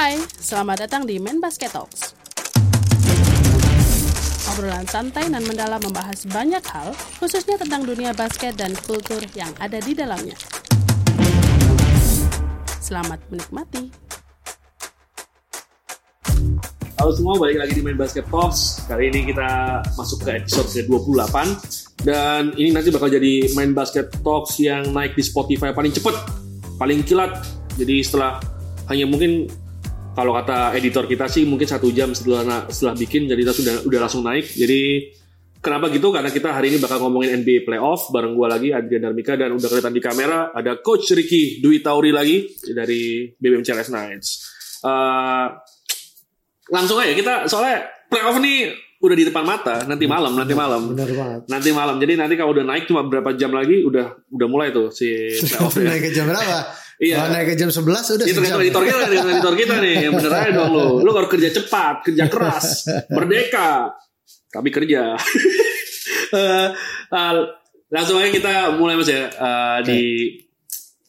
Hai, selamat datang di Main Basket Talks. Obrolan santai dan mendalam membahas banyak hal, khususnya tentang dunia basket dan kultur yang ada di dalamnya. Selamat menikmati. Halo semua, balik lagi di Main Basket Talks. Kali ini kita masuk ke episode ke-28. Dan ini nanti bakal jadi Main Basket Talks yang naik di Spotify paling cepet, paling kilat. Jadi setelah hanya mungkin kalau kata editor kita sih mungkin satu jam setelah setelah bikin jadi kita sudah udah langsung naik. Jadi kenapa gitu? Karena kita hari ini bakal ngomongin NBA playoff bareng gua lagi Adrian Darmika dan udah kelihatan di kamera ada Coach Ricky Dwi Tauri lagi dari BBM CLS Knights. Uh, langsung aja kita soalnya playoff nih udah di depan mata nanti malam nanti malam Benar banget. nanti malam jadi nanti kalau udah naik cuma berapa jam lagi udah udah mulai tuh si playoff ya. naik ke jam berapa? Iya. Kalau naik ke jam 11 udah Itu sejam. editor kita nih, tergantung editor kita nih. Yang bener aja dong lu. Lu harus kerja cepat, kerja keras, merdeka, tapi kerja. Eh, eh, langsung aja kita mulai mas ya eh, di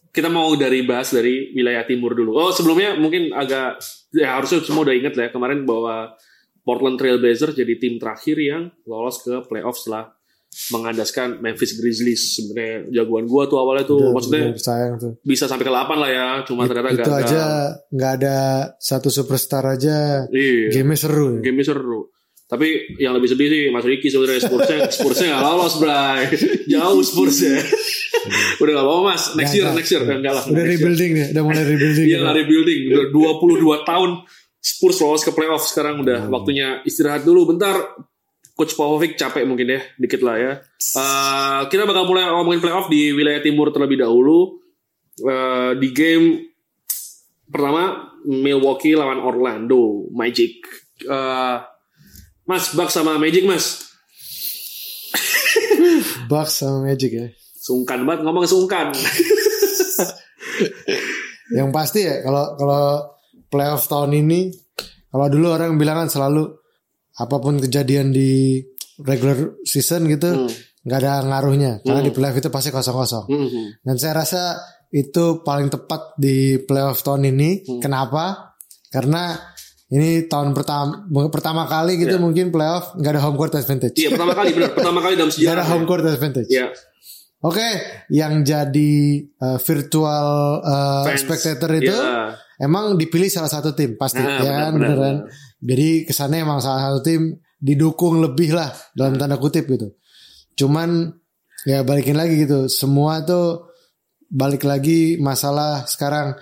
kita mau dari bahas dari wilayah timur dulu. Oh sebelumnya mungkin agak ya harusnya semua udah inget lah ya kemarin bahwa Portland Trail Blazers jadi tim terakhir yang lolos ke playoff setelah mengandaskan Memphis Grizzlies sebenarnya jagoan gua tuh awalnya tuh Udah- maksudnya udah sayang tuh. bisa sampai ke 8 lah ya cuma ternyata Itu gagal aja nggak ada satu superstar aja. iya Game seru. ya. game seru tapi yang lebih sedih sih Mas Ricky sebenarnya Spursnya Spursnya nggak lolos bray jauh Spursnya udah gak apa-apa mas next year Nggak, next year enggak lah Udah rebuilding nih, udah mulai rebuilding. iya lah rebuilding udah 22 tahun Spurs lolos ke playoff sekarang udah Hmm. waktunya istirahat dulu bentar Coach Popovic capek mungkin ya dikit lah ya. Eh, kita bakal mulai ngomongin playoff di wilayah timur terlebih dahulu. Eh, di game pertama Milwaukee lawan Orlando Magic. Eh, Mas Bucks sama Magic Mas? Bucks sama Magic ya. sungkan banget ngomong sungkan. Yang pasti ya kalau kalau playoff tahun ini kalau dulu orang bilang kan selalu apa pun kejadian di regular season gitu Hmm. nggak ada ngaruhnya karena di playoff itu pasti kosong-kosong. Mhm. Dan saya rasa itu paling tepat di playoff tahun ini. Hmm. Kenapa? Karena ini tahun pertama pertama kali gitu Iya. mungkin playoff nggak ada home court advantage. Iya pertama kali benar pertama kali dalam Nggak sejarah ada home court advantage. Iya Oke, yang jadi uh, virtual uh, Fans. spectator itu Iya. emang dipilih salah satu tim pasti Nah, ya benar, kan beneran. benar. Jadi kesannya emang salah satu tim didukung lebih lah dalam tanda kutip gitu. Cuman ya balikin lagi gitu, semua tuh balik lagi masalah sekarang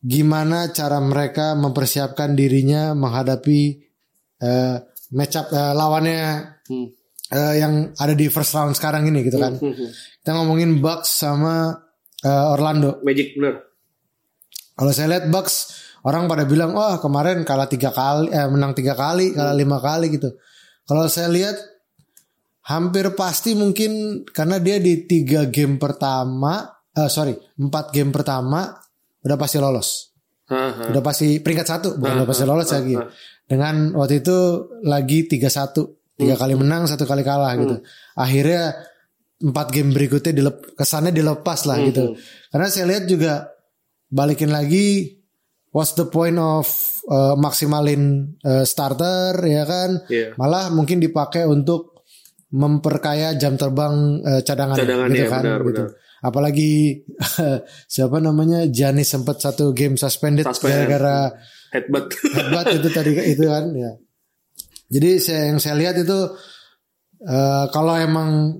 gimana cara mereka mempersiapkan dirinya menghadapi eh, match up eh, lawannya Hmm. eh, yang ada di first round sekarang ini gitu kan. Mhm. Kita ngomongin Bucks sama eh, Orlando. Magic benar Kalau saya lihat Bucks orang pada bilang wah kemarin kalah tiga kali, eh, menang tiga kali, kalah lima kali gitu. Kalau saya lihat hampir pasti mungkin karena dia di tiga game pertama, eh, sorry empat game pertama udah pasti lolos, Haha. udah pasti peringkat satu, bukan udah pasti lolos lagi. Dengan waktu itu lagi tiga satu, tiga kali menang satu kali kalah gitu. Akhirnya empat game berikutnya dilep, kesannya dilepas lah gitu. Karena saya lihat juga balikin lagi what's the point of uh, maksimalin uh, starter ya kan Iya. malah mungkin dipakai untuk memperkaya jam terbang uh, cadangan Cadangan, gitu iya, kan benar, gitu. benar. apalagi siapa namanya Janis sempat satu game suspended Suspend. gara-gara headbutt hebat itu tadi itu kan ya. Jadi saya yang saya lihat itu eh, kalau emang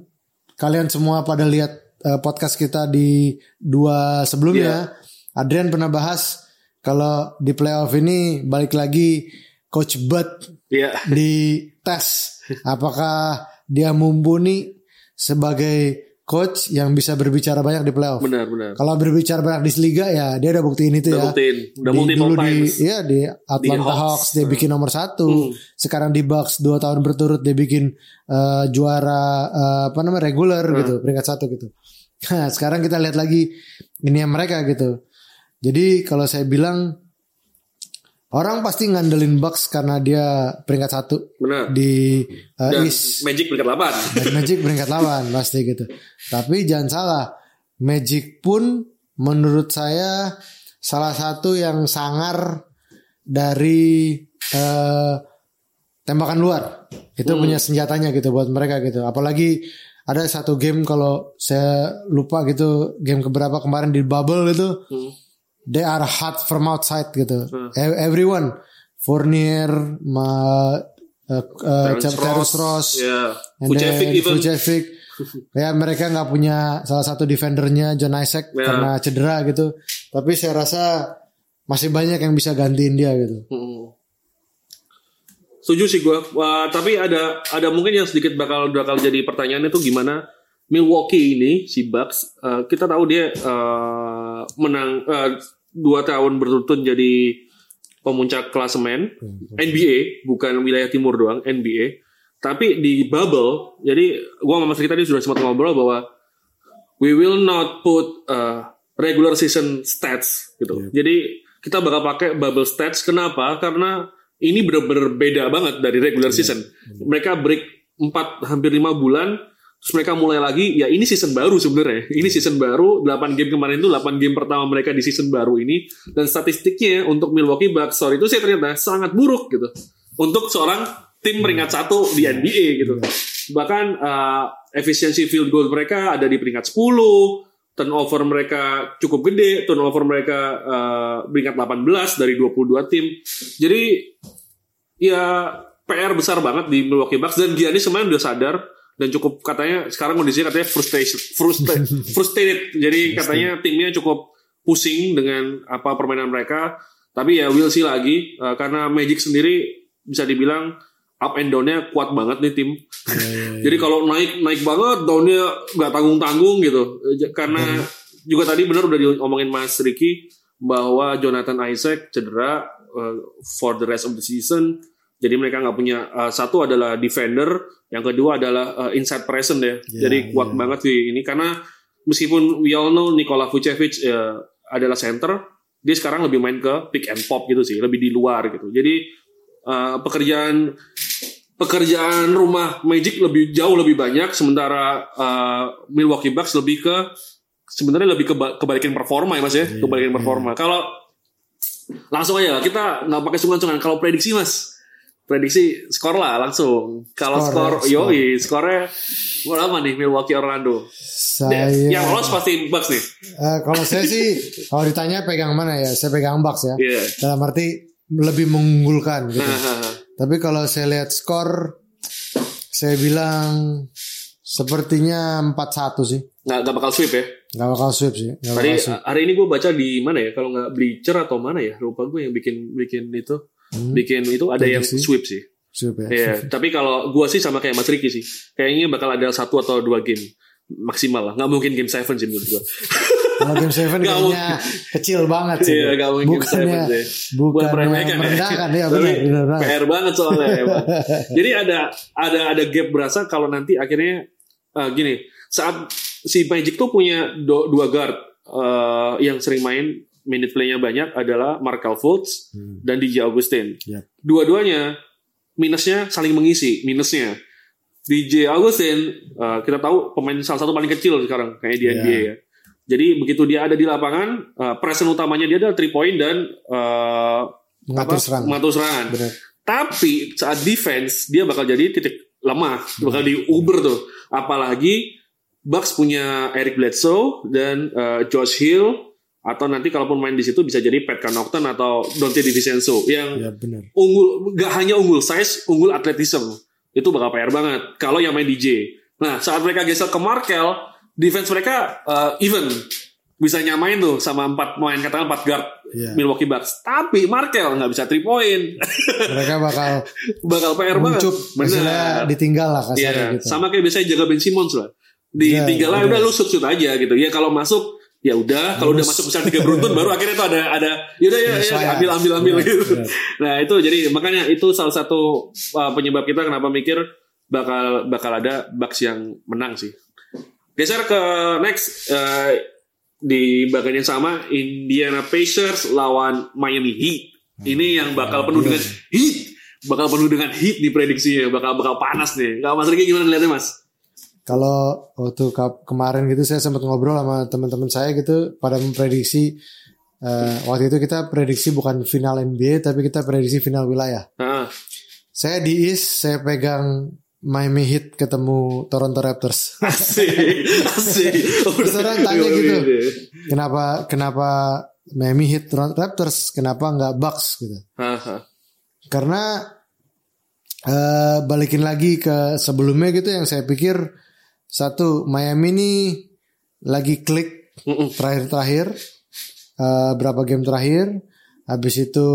kalian semua pada lihat eh, podcast kita di dua sebelumnya, Adrian pernah bahas kalau di playoff ini balik lagi coach Bud Iya. di tes. Apakah dia mumpuni sebagai coach yang bisa berbicara banyak di playoff. benar benar. Kalau berbicara banyak di liga ya dia udah buktiin itu udah ya. buktiin. Udah di, di times ya di Atlanta Hawks. Hawks, dia bikin nomor satu. Hmm. sekarang di Bucks dua tahun berturut dia bikin eh, juara eh, apa namanya regular Hmm. gitu peringkat satu gitu. Nah sekarang kita lihat lagi ini yang mereka gitu jadi kalau saya bilang orang pasti ngandelin Bucks karena dia peringkat satu benar di eh, dan East Magic peringkat 8 dan Magic peringkat lawan pasti gitu. Tapi jangan salah, Magic pun menurut saya salah satu yang sangar dari eh, tembakan luar. Itu Hmm. punya senjatanya gitu buat mereka gitu. Apalagi ada satu game kalau saya lupa gitu game keberapa kemarin di bubble itu Hmm. They are hot from outside gitu. E- Everyone Fournier, ma, uh, uh, Terrence Ross, ya, and then even. Vucevic. ya mereka nggak punya salah satu defendernya John Isaac Ya. karena cedera gitu. Tapi saya rasa masih banyak yang bisa gantiin dia gitu. Hmm. Setuju sih gue. tapi ada ada mungkin yang sedikit bakal bakal jadi pertanyaan itu gimana Milwaukee ini si Bucks eh, kita tahu dia eh, menang eh, dua tahun berturut-turut jadi pemuncak klasemen NBA bukan wilayah timur doang NBA. Tapi di bubble jadi gua sama Mas tadi sudah sempat ngobrol bahwa we will not put uh, regular season stats gitu. Jadi kita bakal pakai bubble stats. Kenapa? Karena ini benar-benar beda banget dari regular season. Mereka break 4 hampir 5 bulan terus mereka mulai lagi ya ini season baru sebenarnya. Ini season baru 8 game kemarin itu 8 game pertama mereka di season baru ini dan statistiknya untuk Milwaukee Bucks sorry itu sih ternyata sangat buruk gitu. Untuk seorang tim peringkat satu di NBA gitu. Bahkan uh, efisiensi field goal mereka ada di peringkat 10, turnover mereka cukup gede, turnover mereka uh, peringkat 18 dari 22 tim. Jadi ya PR besar banget di Milwaukee Bucks dan Giannis kemarin udah sadar dan cukup katanya sekarang kondisinya katanya frustration frustra- frustrated. Jadi katanya timnya cukup pusing dengan apa permainan mereka. Tapi ya we'll see lagi uh, karena Magic sendiri bisa dibilang up and down-nya kuat banget nih tim. Jadi kalau naik naik banget, down-nya nggak tanggung-tanggung gitu. Eh, Karena juga tadi benar udah diomongin Mas Ricky bahwa Jonathan Isaac cedera uh, for the rest of the season. Jadi mereka nggak punya uh, satu adalah defender, yang kedua adalah uh, inside present ya. Ya, Jadi kuat banget sih ini karena meskipun we all know Nikola Vucevic uh, adalah center, dia sekarang lebih main ke pick and pop gitu sih, lebih di luar gitu. Jadi uh, pekerjaan pekerjaan rumah Magic lebih jauh lebih banyak sementara uh, Milwaukee Bucks lebih ke sebenarnya lebih ke kebalikan performa ya Mas ya, kebalikan performa. Kalau langsung aja kita nggak pakai sungan-sungan kalau prediksi Mas. Prediksi skor lah langsung. Kalau Skor, skor, ya, skor. yoi, skornya berapa nih Milwaukee Orlando? Saya Yang lolos pasti Bucks nih. Eh, kalau saya sih kalau ditanya pegang mana ya, saya pegang Bucks ya. Iya. Dalam arti lebih mengunggulkan gitu. Tapi kalau saya lihat skor, saya bilang sepertinya 4-1 sih. Nggak, nggak bakal sweep ya. Gak bakal sweep sih. Gak Tadi bakal sweep. hari ini gue baca di mana ya? Kalau nggak Bleacher atau mana ya? Lupa gue yang bikin bikin itu. Bikin itu ada yang Prediksi. sweep sih. Sweep ya. Iya, tapi kalau gue sih sama kayak Mas Ricky sih. Kayaknya bakal ada satu atau dua game maksimal lah. Nggak mungkin game seven sih menurut gue. Kalau game 7 Nggak kayaknya kecil banget sih. Iya, nggak mungkin game bukannya, seven sih. bukannya meremehkan merendahkan ya, benar, benar banget. PR banget soalnya emang. Jadi ada ada ada gap berasa kalau nanti akhirnya eh, gini saat si Magic tuh punya do- dua guard eh, yang sering main minute play-nya banyak adalah Markel Fultz Hmm. dan DJ Augustin. Yap. Dua-duanya minusnya saling mengisi minusnya. DJ Augustin eh, kita tahu pemain salah satu paling kecil sekarang kayak di Ya. NBA ya. Jadi begitu dia ada di lapangan, uh, present utamanya dia adalah three point dan uh, Mengatur apa? serangan. mengatur serangan. Benar. Tapi saat defense dia bakal jadi titik lemah, bakal di uber tuh. Apalagi Bucks punya Eric Bledsoe dan uh, Josh Hill atau nanti kalaupun main di situ bisa jadi Pat Connaughton atau Dante DiVincenzo yang Ya benar. unggul gak hanya unggul size, unggul atletism. Itu bakal PR banget kalau yang main DJ. Nah, saat mereka geser ke Markel, defense mereka uh, even bisa nyamain tuh sama empat main katakan empat guard Iya. Milwaukee Bucks. Tapi Markel nggak bisa three point. Mereka bakal bakal PR banget. istilahnya ditinggal lah kasarnya Iya, gitu. sama kayak biasanya jaga Ben Simmons lah. Di Iya, tinggal lah iya. udah lu shoot shoot aja gitu. Ya kalau masuk ya udah, kalau udah masuk besar tiga beruntun baru akhirnya tuh ada ada yaudah ya, ya Penyesuaian. ambil ambil ambil Benar, gitu. Nah itu jadi makanya itu salah satu uh, penyebab kita kenapa mikir bakal bakal ada Bucks yang menang sih. Geser ke next uh, di bagian yang sama Indiana Pacers lawan Miami Heat. Ini yang bakal penuh dengan heat, bakal penuh dengan heat di prediksinya, bakal bakal panas nih. Kalau Mas Riki gimana lihatnya Mas? Kalau waktu kemarin gitu saya sempat ngobrol sama teman-teman saya gitu pada memprediksi eh, waktu itu kita prediksi bukan final NBA tapi kita prediksi final wilayah. Ah, Saya di East, saya pegang Miami Heat ketemu Toronto Raptors. asik, asik. Terus orang tanya gitu. kenapa kenapa Miami Heat Toronto Raptors? Kenapa nggak Bucks gitu? Ah, ah. Karena eh, balikin lagi ke sebelumnya gitu yang saya pikir satu Miami ini lagi klik terakhir-terakhir eh, berapa game terakhir habis itu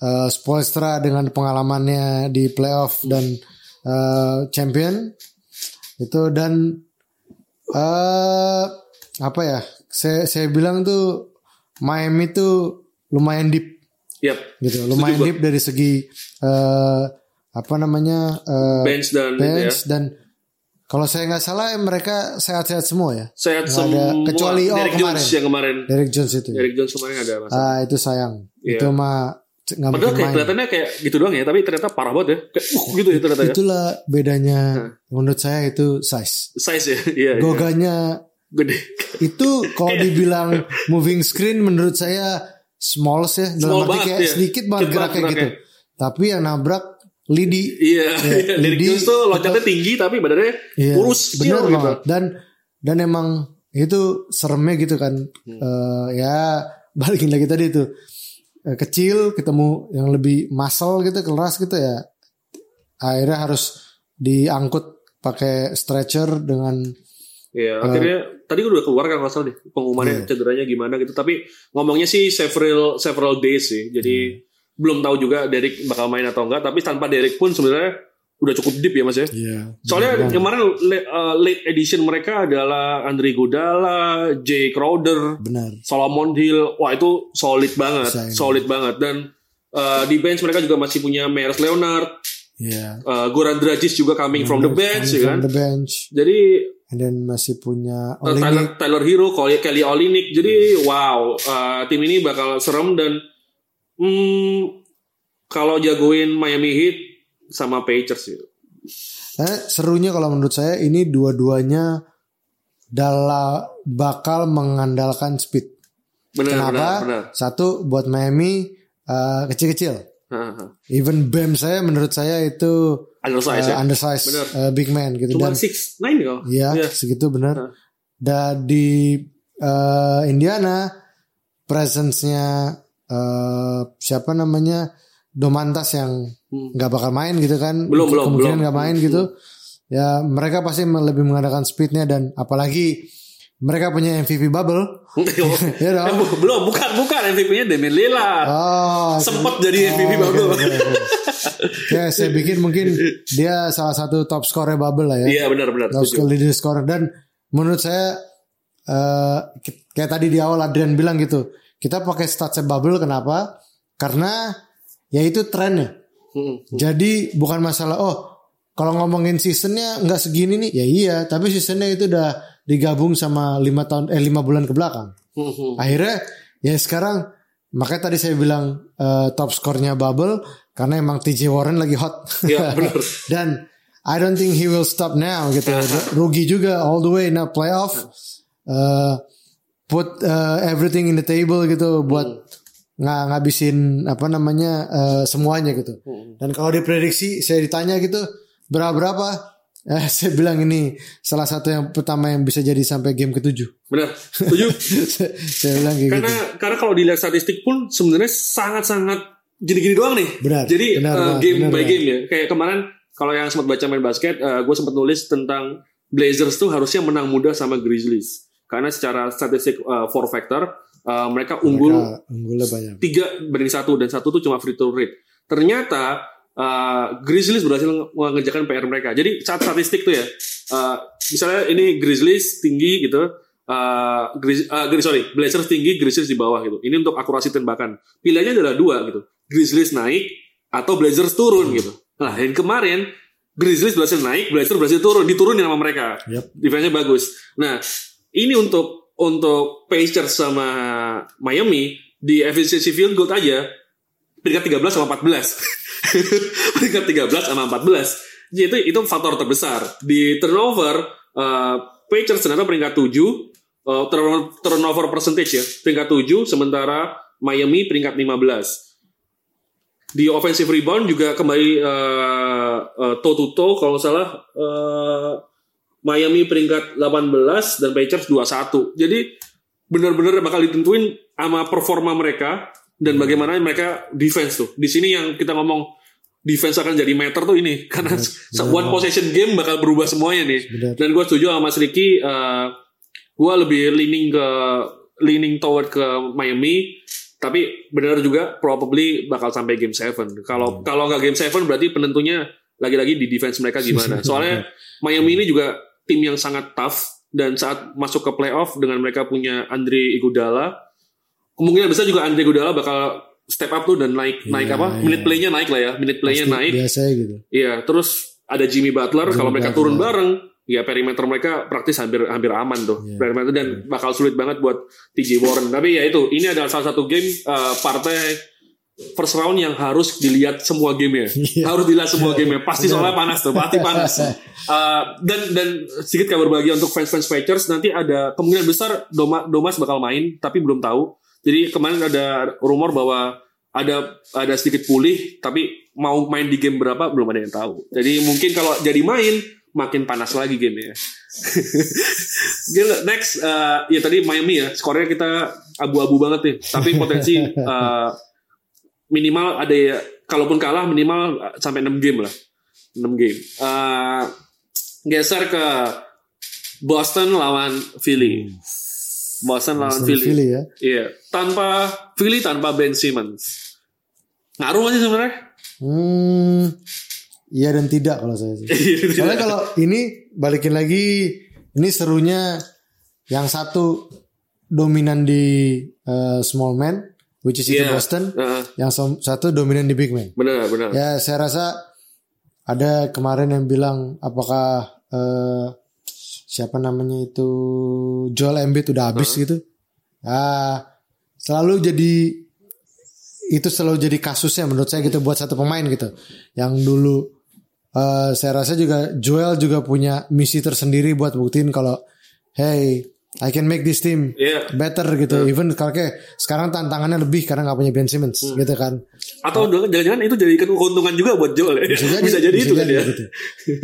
eh, Spoelstra dengan pengalamannya di playoff dan eh, champion itu dan eh apa ya saya saya bilang tuh Miami tuh lumayan deep Yap. gitu lumayan Setuju deep dari segi eh apa namanya eh, Bench dan itu ya. bench dan kalau saya nggak salah mereka sehat-sehat semua ya Sehat ada, semua. kecuali, oh, Derek kemarin. Jones yang kemarin. Derek Jones itu ya. Derek Jones kemarin ada masalah. ah itu sayang Iya. itu mah nggak Padahal kayak main kelihatannya kayak gitu doang ya, tapi ternyata parah banget ya. Kayak uh, gitu ya ternyata ya. itulah bedanya menurut saya itu size Size ya. Iya. iya. goganya Gede. itu kalau dibilang moving screen menurut saya small ya dalam Small arti banget, kayak iya. sedikit banget geraknya. gitu tapi yang nabrak lidi Iya. iya. Derek Lidi- tuh loncatnya tinggi tapi badannya Iya, kurus bener gitu. banget. Dan dan emang itu seremnya gitu kan. Hmm. Eh, ya balikin lagi tadi itu Eh, kecil ketemu yang lebih muscle gitu keras gitu ya. Akhirnya harus diangkut pakai stretcher dengan Iya, akhirnya tadi gue udah keluar kan nggak salah deh pengumumannya Iya. cederanya gimana gitu. Tapi ngomongnya sih several several days sih. Jadi Iya. Belum tahu juga Derek bakal main atau enggak. Tapi tanpa Derek pun sebenarnya udah cukup deep ya mas ya. Iya. Soalnya kemarin late, uh, late edition mereka adalah Andre Godala, Jay Crowder, benar. Solomon Hill. Wah itu solid banget, Sayang. solid banget. Dan uh, di bench mereka juga masih punya Myers Leonard, Iya. uh, Goran Dragic juga coming from the bench, ya from kan. the bench. Jadi And then masih punya Uh, Olinik. Tyler, Tyler Hero, Kelly, Olynyk. Jadi wow, uh, tim ini bakal serem dan hmm, kalau jagoin Miami Heat sama Pacers gitu. Eh, serunya kalau menurut saya ini dua-duanya dalam bakal mengandalkan speed. Benar, Kenapa? benar, benar. Satu buat Miami eh, kecil-kecil. Haha. Even Bam saya menurut saya itu Undersize eh, ya. undersized Benar. eh, big man gitu Cuma dan six nine kok. ya Iya. segitu benar. Hah. Dan di eh, Indiana presence-nya eh, siapa namanya Domantas yang Hmm. nggak bakal main gitu kan Belum, belum, kemungkinan belum. nggak main gitu ya mereka pasti lebih mengandalkan speednya dan apalagi mereka punya MVP bubble ya dong Eh, belum, bukan, bukan MVP-nya Damian Lillard. oh Sempet jadi MVP oke, bubble. oke, oke. ya saya bikin mungkin dia salah satu top scorer bubble lah ya Iya benar benar. top leader scorer dan menurut saya ki- kayak tadi di awal Adrian bilang gitu kita pakai statsnya bubble kenapa? Karena ya itu trennya Hmm. jadi bukan masalah oh kalau ngomongin seasonnya nggak segini nih. Ya iya tapi seasonnya itu udah digabung sama lima tahun eh lima bulan ke belakang. Hmm, akhirnya ya sekarang makanya tadi saya bilang eh, top skornya bubble karena emang TJ Warren lagi hot. Iya benar. dan I don't think he will stop now gitu. Rugi juga all the way now playoff. Uh, put uh, everything in the table gitu buat nggak ngabisin apa namanya uh, semuanya gitu dan kalau diprediksi saya ditanya gitu berapa berapa eh, saya bilang ini salah satu yang pertama yang bisa jadi sampai game ketujuh Benar. Setuju. saya bilang kayak karena gitu karena kalau dilihat statistik pun sebenarnya sangat-sangat gini-gini doang nih. Benar, Jadi benar, uh, benar, game benar, by benar. game ya. Kayak kemarin kalau yang sempat baca main basket, gue sempat nulis tentang Blazers tuh harusnya menang mudah sama Grizzlies. Karena secara statistik uh, four factor uh, mereka unggul Mereka tiga banding satu dan satu tuh cuma free throw rate. Ternyata uh, Grizzlies berhasil nge- mengerjakan PR mereka. Jadi saat statistik tuh ya, uh, misalnya ini Grizzlies tinggi gitu, uh, Grizz, uh, Grizz- sorry Blazers tinggi, Grizzlies di bawah gitu. Ini untuk akurasi tembakan. Pilihannya adalah dua gitu, Grizzlies naik atau Blazers turun gitu. Nah, yang kemarin Grizzlies berhasil naik, Blazers berhasil turun, diturunin sama mereka. Yep. Defense-nya bagus. Nah, ini untuk untuk Pacers sama Miami di efficiency field goal aja peringkat 13 sama 14. peringkat 13 sama 14. Jadi itu itu faktor terbesar. Di turnover uh, Pacers ternyata peringkat 7, uh, turn- turnover percentage ya. Peringkat 7 sementara Miami peringkat 15. Di offensive rebound juga kembali uh, uh, toe to toe kalau salah uh, Miami peringkat 18 dan Pacers 21. Jadi benar-benar bakal ditentuin sama performa mereka dan bagaimana mereka defense tuh. Di sini yang kita ngomong defense akan jadi meter tuh ini karena one possession game bakal berubah semuanya nih. Benar. Dan gue setuju sama Mas Ricky, uh, gue lebih leaning ke leaning toward ke Miami. Tapi benar juga probably bakal sampai game 7. Kalau kalau nggak game 7 berarti penentunya lagi-lagi di defense mereka gimana. Soalnya Miami ini juga tim yang sangat tough dan saat masuk ke playoff dengan mereka punya Andre Iguodala, kemungkinan besar juga Andre Iguodala bakal step up tuh dan naik naik apa? iya. Minute play-nya naik lah ya. Minute play-nya naik. Biasanya gitu. Iya, terus ada Jimmy Butler. Kalau mereka Butler. turun bareng, ya perimeter mereka praktis hampir hampir aman tuh. Iya. Perimeter dan bakal sulit banget buat TJ Warren. Tapi ya itu, ini adalah salah satu game uh, partai first round yang harus dilihat semua gamenya. Iya. harus dilihat semua gamenya. Pasti soalnya panas tuh, pasti panas. Uh, dan dan sedikit kabar bahagia untuk fans-fans Pacers nanti ada kemungkinan besar Doma, Domas bakal main, tapi belum tahu. Jadi kemarin ada rumor bahwa ada ada sedikit pulih, tapi mau main di game berapa belum ada yang tahu. Jadi mungkin kalau jadi main makin panas lagi gamenya. Gila, next uh, ya tadi Miami ya, skornya kita abu-abu banget nih. Tapi potensi uh, minimal ada ya, kalaupun kalah minimal uh, sampai 6 game lah. 6 game. Uh, geser ke Boston lawan Philly. Boston lawan Boston Philly. Philly ya. Iya, tanpa Philly tanpa Ben Simmons. Ngaruh sih sebenarnya? Hmm, iya dan tidak kalau saya sih. Soalnya kalau ini balikin lagi, ini serunya yang satu dominan di eh, small man, which is itu Iya. Boston, Heeh. yang som- satu dominan di big man. benar, benar. Ya saya rasa ada kemarin yang bilang apakah eh, siapa namanya itu Joel Embiid udah habis gitu. Ya selalu jadi itu selalu jadi kasusnya menurut saya gitu buat satu pemain gitu. Yang dulu eh, saya rasa juga Joel juga punya misi tersendiri buat buktiin kalau hey I can make this team Iya. better gitu. Even kalau kayak sekarang tantangannya lebih karena nggak punya Ben Simmons Hmm. gitu kan. Atau jangan-jangan itu jadi keuntungan juga buat Joel ya. Bisa jadi, itu kan jadi ya. gitu.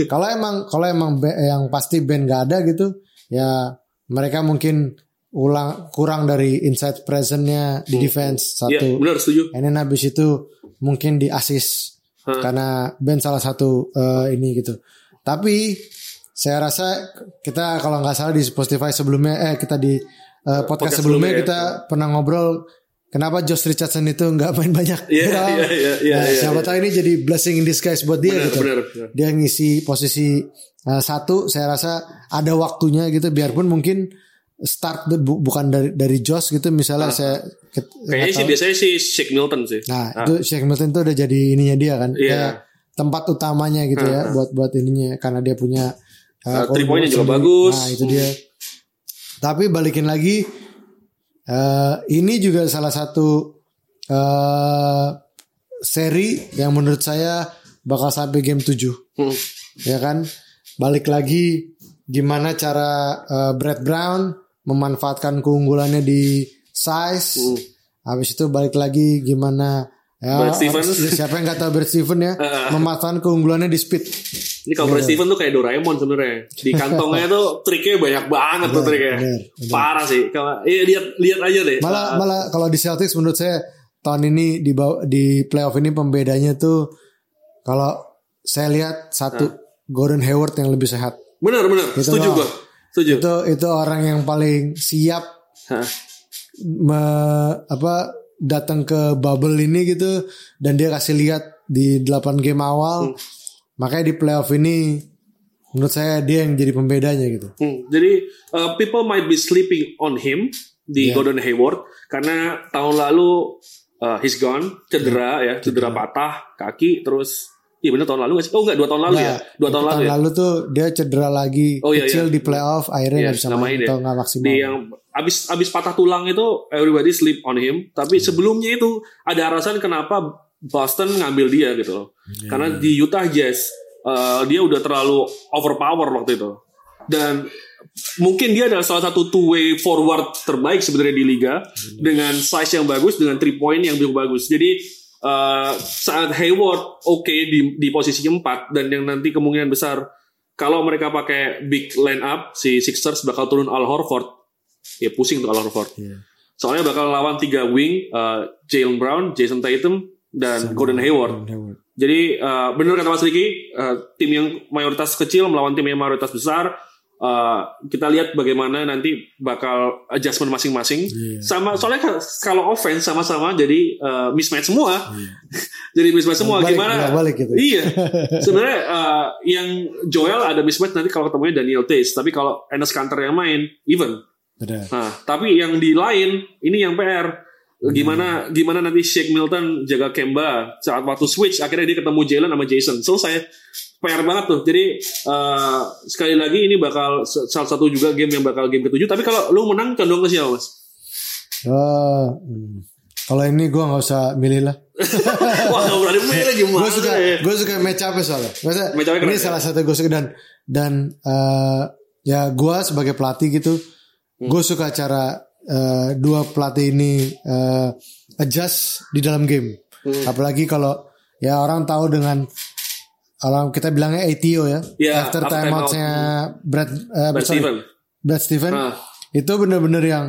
Kalau emang kalau emang yang pasti band gak ada gitu, ya mereka mungkin ulang kurang dari inside presentnya di defense Iya, satu. benar setuju. And then habis itu mungkin di assist Hah. karena band salah satu eh, ini gitu. Tapi saya rasa kita kalau nggak salah di Spotify sebelumnya, eh kita di eh, podcast, Podcast sebelumnya sebelumnya ya. kita pernah ngobrol kenapa Josh Richardson itu nggak main banyak. Iya, iya, iya, Nah, iya, siapa iya. tahu ini jadi blessing in disguise buat dia Benar, gitu. benar, benar. Dia ngisi posisi uh, satu, saya rasa ada waktunya gitu. Biarpun mungkin start bu- bukan dari dari Josh gitu. Misalnya saya ket- Ah. Kayaknya sih biasanya si Shake Milton sih. Nah itu Shaq Milton itu udah jadi ininya dia kan. Iya. Kayak tempat utamanya gitu ya buat buat ininya karena dia punya Uh, uh, three point-nya juga sendiri. bagus. Nah itu dia. Tapi balikin lagi, eh, ini juga salah satu eh seri yang menurut saya bakal sampai game 7 Hmm. ya kan balik lagi gimana cara eh, Brad Brown memanfaatkan keunggulannya di size Hmm. habis itu balik lagi gimana ya Brad Stevens. siapa yang nggak tahu Brad Stevens ya memanfaatkan keunggulannya di speed Ini kalau Brad Steven tuh kayak Doraemon sebenarnya. Di kantongnya tuh triknya banyak banget tuh triknya. benar, benar. Parah sih. Kalau iya lihat lihat aja deh. malah malah kalau di Celtics menurut saya tahun ini di di playoff ini pembedanya tuh kalau saya lihat satu Gordon Hayward yang lebih sehat Benar benar. Gitu Setuju gua. Setuju. itu itu orang yang paling siap Hah. me- apa datang ke bubble ini gitu dan dia kasih lihat di 8 game awal Hmm. makanya di playoff ini menurut saya dia yang jadi pembedanya gitu Hmm, Jadi uh, people might be sleeping on him di Iya. Gordon Hayward karena tahun lalu uh, he's gone cedera Iya. ya cedera patah kaki terus iya bener tahun lalu nggak sih? Oh enggak dua tahun lalu ya Nah, dua tahun lalu ya. tuh dia cedera lagi Oh, iya, kecil iya. di playoff akhirnya Iya, nggak bisa nggak main ya. atau nggak maksimal Di yang abis abis patah tulang itu everybody sleep on him. Tapi Iya. sebelumnya itu ada alasan kenapa Boston ngambil dia gitu loh. Iya. Karena di Utah Jazz uh, dia udah terlalu overpower waktu itu. dan mungkin dia adalah salah satu two way forward terbaik sebenarnya di liga dengan size yang bagus dengan three point yang cukup bagus. Jadi uh, saat Hayward oke okay di di posisi 4 dan yang nanti kemungkinan besar kalau mereka pakai big line up si Sixers bakal turun Al Horford ya pusing tuh Al Horford. Iya. Soalnya bakal lawan tiga wing uh, Jalen Brown, Jason Tatum dan Sama Gordon Hayward. Jadi uh, benar kata Mas Riki, uh, tim yang mayoritas kecil melawan tim yang mayoritas besar. Uh, kita lihat bagaimana nanti bakal adjustment masing-masing. Iya. Sama soalnya ka- kalau offense sama-sama jadi uh, mismatch semua. jadi mismatch semua. Balik, Gimana? balik, balik gitu. Iya. Sebenarnya uh, yang Joel ada mismatch nanti kalau ketemunya Daniel Tays. Tapi kalau Enes Kanter yang main, even. Benar. Nah, tapi yang di lain ini yang PR. Gimana gimana nanti Shake Milton jaga Kemba saat waktu switch akhirnya dia ketemu Jalen sama Jason. Selesai. PR banget tuh. Jadi eh, sekali lagi ini bakal salah satu juga game yang bakal game ketujuh. Tapi kalau lu menang condong ke siapa mas? Hmm. Kalau ini gue nggak usah milih lah. Wah nggak berani milih gimana? gue suka ya? gue suka match up soalnya. Maksudnya, Match keren, ini ya? salah satu gue suka dan dan eh, ya gue sebagai pelatih gitu, Hmm. gue suka cara eh, dua pelatih ini eh, adjust di dalam game. Hmm. Apalagi kalau ya orang tahu dengan orang kita bilangnya ATO ya, Ya, after after time Brad, eh, Brad sorry, Steven. Brad Steven Ah. itu bener-bener yang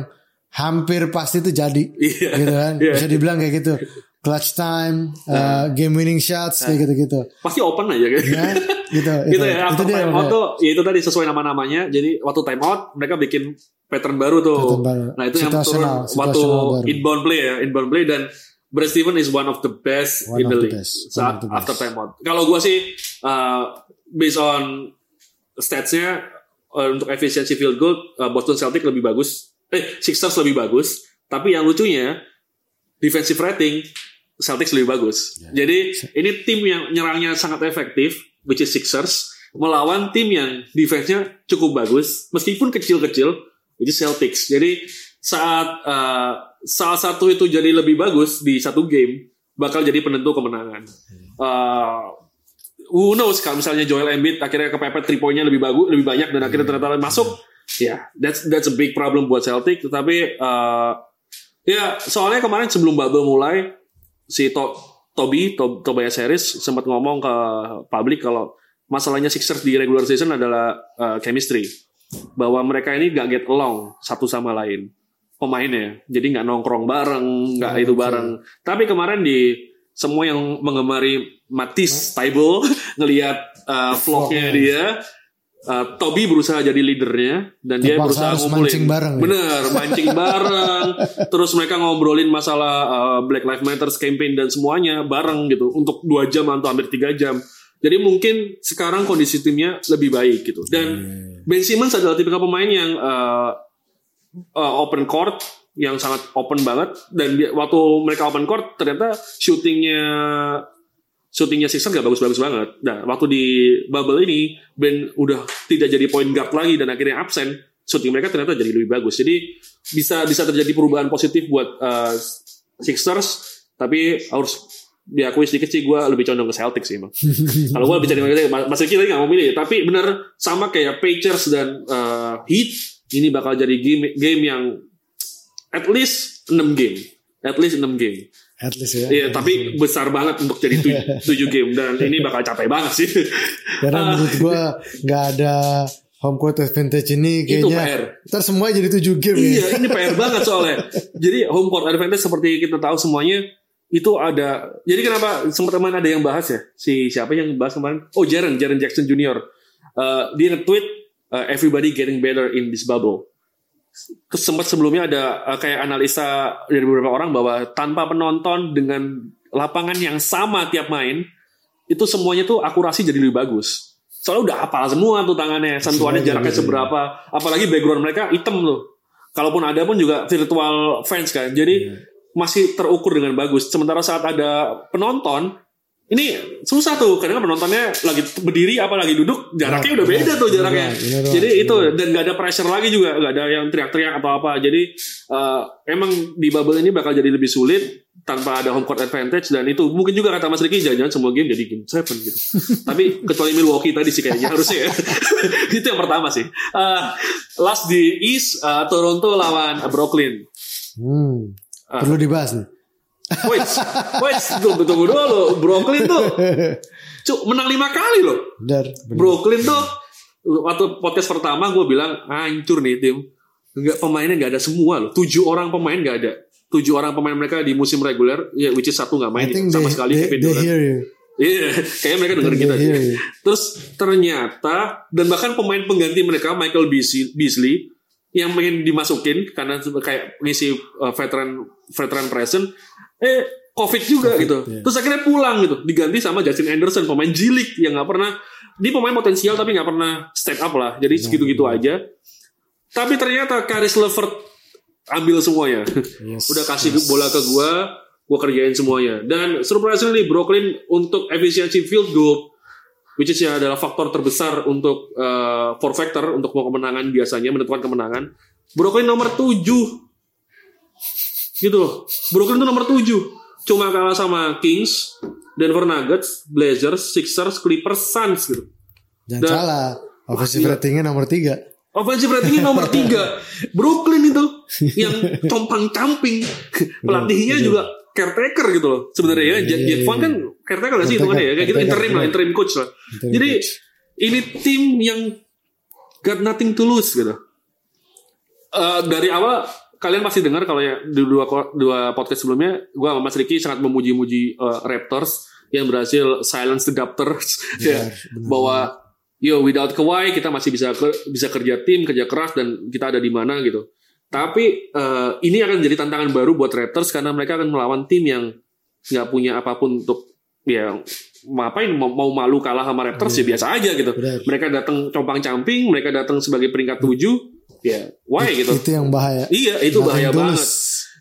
hampir pasti itu jadi Iya. gitu kan Iya. bisa dibilang kayak gitu clutch time uh, game winning shots kayak gitu-gitu Pasti open aja kan? ya gitu gitu ya itu after dia time out makanya. tuh ya itu tadi sesuai nama namanya jadi waktu time out mereka bikin pattern baru tuh Pattern baru. nah itu yang turun waktu baru. inbound play ya inbound play dan Brad Steven is one of the best One in the league best. Saat the after time out kalau gue sih uh, based on statsnya uh, untuk efisiensi field goal uh, Boston Celtics lebih bagus eh Sixers lebih bagus tapi yang lucunya defensive rating Celtics lebih bagus. Ya. Jadi ini tim yang nyerangnya sangat efektif, which is Sixers, melawan tim yang defense-nya cukup bagus, meskipun kecil-kecil, which is Celtics. Jadi saat uh, salah satu itu jadi lebih bagus di satu game, bakal jadi penentu kemenangan. Uh, who knows kalau misalnya Joel Embiid akhirnya kepepet three point-nya lebih bagus, lebih banyak dan akhirnya ternyata masuk, ya that's that's a big problem buat Celtic. Tetapi uh, ya soalnya kemarin sebelum bubble mulai si to Toby to Tobias Harris sempat ngomong ke publik kalau masalahnya Sixers di regular season adalah uh, chemistry bahwa mereka ini gak get along satu sama lain pemainnya. Jadi nggak nongkrong bareng nggak itu bareng. Tapi kemarin di semua yang mengemari Matis Taibel ngelihat uh, vlognya dia uh, Toby berusaha jadi leadernya dan dia Terpaksa berusaha ngumpulin. mancing bareng ya? bener mancing bareng. Terus mereka ngobrolin masalah uh, Black Lives Matter campaign dan semuanya bareng gitu. Untuk dua jam atau hampir tiga jam. Jadi mungkin sekarang kondisi timnya lebih baik gitu. Dan Ben Simmons adalah tipikal pemain yang uh, uh, open court yang sangat open banget dan dia, waktu mereka open court ternyata shootingnya shootingnya Sixers gak bagus-bagus banget. Nah, waktu di bubble ini Ben udah tidak jadi point guard lagi dan akhirnya absen, shooting mereka ternyata jadi lebih bagus. Jadi bisa bisa terjadi perubahan positif buat uh, Sixers, tapi harus diakui sedikit sih gue lebih condong ke Celtics sih emang. Kalau gue lebih condong ke Mas Riki tadi gak mau milih, tapi bener sama kayak Pacers dan uh, Heat ini bakal jadi game game yang at least 6 game. At least 6 game. at least ya Iya, tapi besar banget untuk jadi 7 game dan ini bakal capek banget sih. karena menurut gua nggak ada home court advantage ini Itu kayaknya PR. ntar semua jadi 7 game ya iya, ini PR banget soalnya. Jadi home court advantage seperti kita tahu semuanya itu ada. Jadi kenapa sempat teman ada yang bahas ya? Si siapa yang bahas kemarin? Oh, Jaren, Jaren Jackson Jr. Uh, dia nge-tweet uh, everybody getting better in this bubble. Terus sempat sebelumnya ada uh, kayak analisa dari beberapa orang bahwa tanpa penonton dengan lapangan yang sama tiap main itu semuanya tuh akurasi jadi lebih bagus. Soalnya udah hafal semua tuh tangannya, sentuhannya jaraknya seberapa. Apalagi background mereka hitam loh. Kalaupun ada pun juga virtual fans kan. Jadi masih terukur dengan bagus. Sementara saat ada penonton ini susah tuh karena penontonnya lagi berdiri apa lagi duduk jaraknya udah beda tuh jaraknya Benar, benar, jadi benar. itu dan gak ada pressure lagi juga gak ada yang teriak-teriak atau apa jadi eh, emang di bubble ini bakal jadi lebih sulit tanpa ada home court advantage dan itu mungkin juga kata Mas Riki jangan-jangan semua game jadi game seven gitu tapi kecuali Milwaukee tadi sih kayaknya harusnya ya itu yang pertama sih Eh, last di East eh, Toronto lawan Brooklyn Hmm. Ah. Perlu dibahas nih. Wait, wait, tunggu, tunggu dulu. Brooklyn tuh, cuk, menang lima kali loh. Benar. Brooklyn tuh, waktu podcast pertama gue bilang hancur nih tim. Enggak pemainnya nggak ada semua loh. Tujuh orang pemain nggak ada. Tujuh orang pemain mereka di musim reguler, ya which is satu nggak main sama they, sekali they, Kevin they Durant. hear you. Iya, kayaknya mereka They kita. Terus ternyata dan bahkan pemain pengganti mereka Michael Beasley yang pengen dimasukin karena kayak ngisi uh, veteran veteran present eh covid juga gitu. iya. Terus akhirnya pulang gitu, diganti sama Justin Anderson pemain jilik yang nggak pernah dia pemain potensial tapi nggak pernah step up lah. Jadi segitu-gitu aja. Tapi ternyata Karis Levert ambil semuanya. Yes, Udah kasih yes. bola ke gua, gua kerjain semuanya. Dan surprisingly Brooklyn untuk efisiensi field goal which is ya adalah faktor terbesar untuk uh, for factor untuk mau kemenangan biasanya menentukan kemenangan. Brooklyn nomor 7. Gitu loh. Brooklyn itu nomor 7. Cuma kalah sama Kings, Denver Nuggets, Blazers, Sixers, Clippers, Suns gitu. Jangan Dan- salah. Offensive gila. ratingnya nomor 3. Offensive ratingnya nomor 3 Brooklyn itu yang compang camping pelatihnya juga caretaker gitu loh sebenarnya ya. Jack, Jack Vaughn kan caretaker gak sih hitungannya ya? Kayak gitu interim lah interim coach lah. Interim jadi coach. ini tim yang got nothing to lose gitu. Eh, dari awal kalian pasti dengar kalau ya di dua dua podcast sebelumnya gue sama Mas Ricky sangat memuji-muji eh, Raptors yang berhasil silence the Raptors. Ya benar. bahwa yo without Kawhi kita masih bisa bisa kerja tim kerja keras dan kita ada di mana gitu tapi eh, ini akan jadi tantangan baru buat Raptors karena mereka akan melawan tim yang nggak punya apa pun untuk ya ngapain mau, mau malu kalah sama Raptors ya biasa aja gitu Benar. mereka datang compang camping mereka datang sebagai peringkat tujuh ya why gitu Itu yang bahaya. iya itu Nothing bahaya banget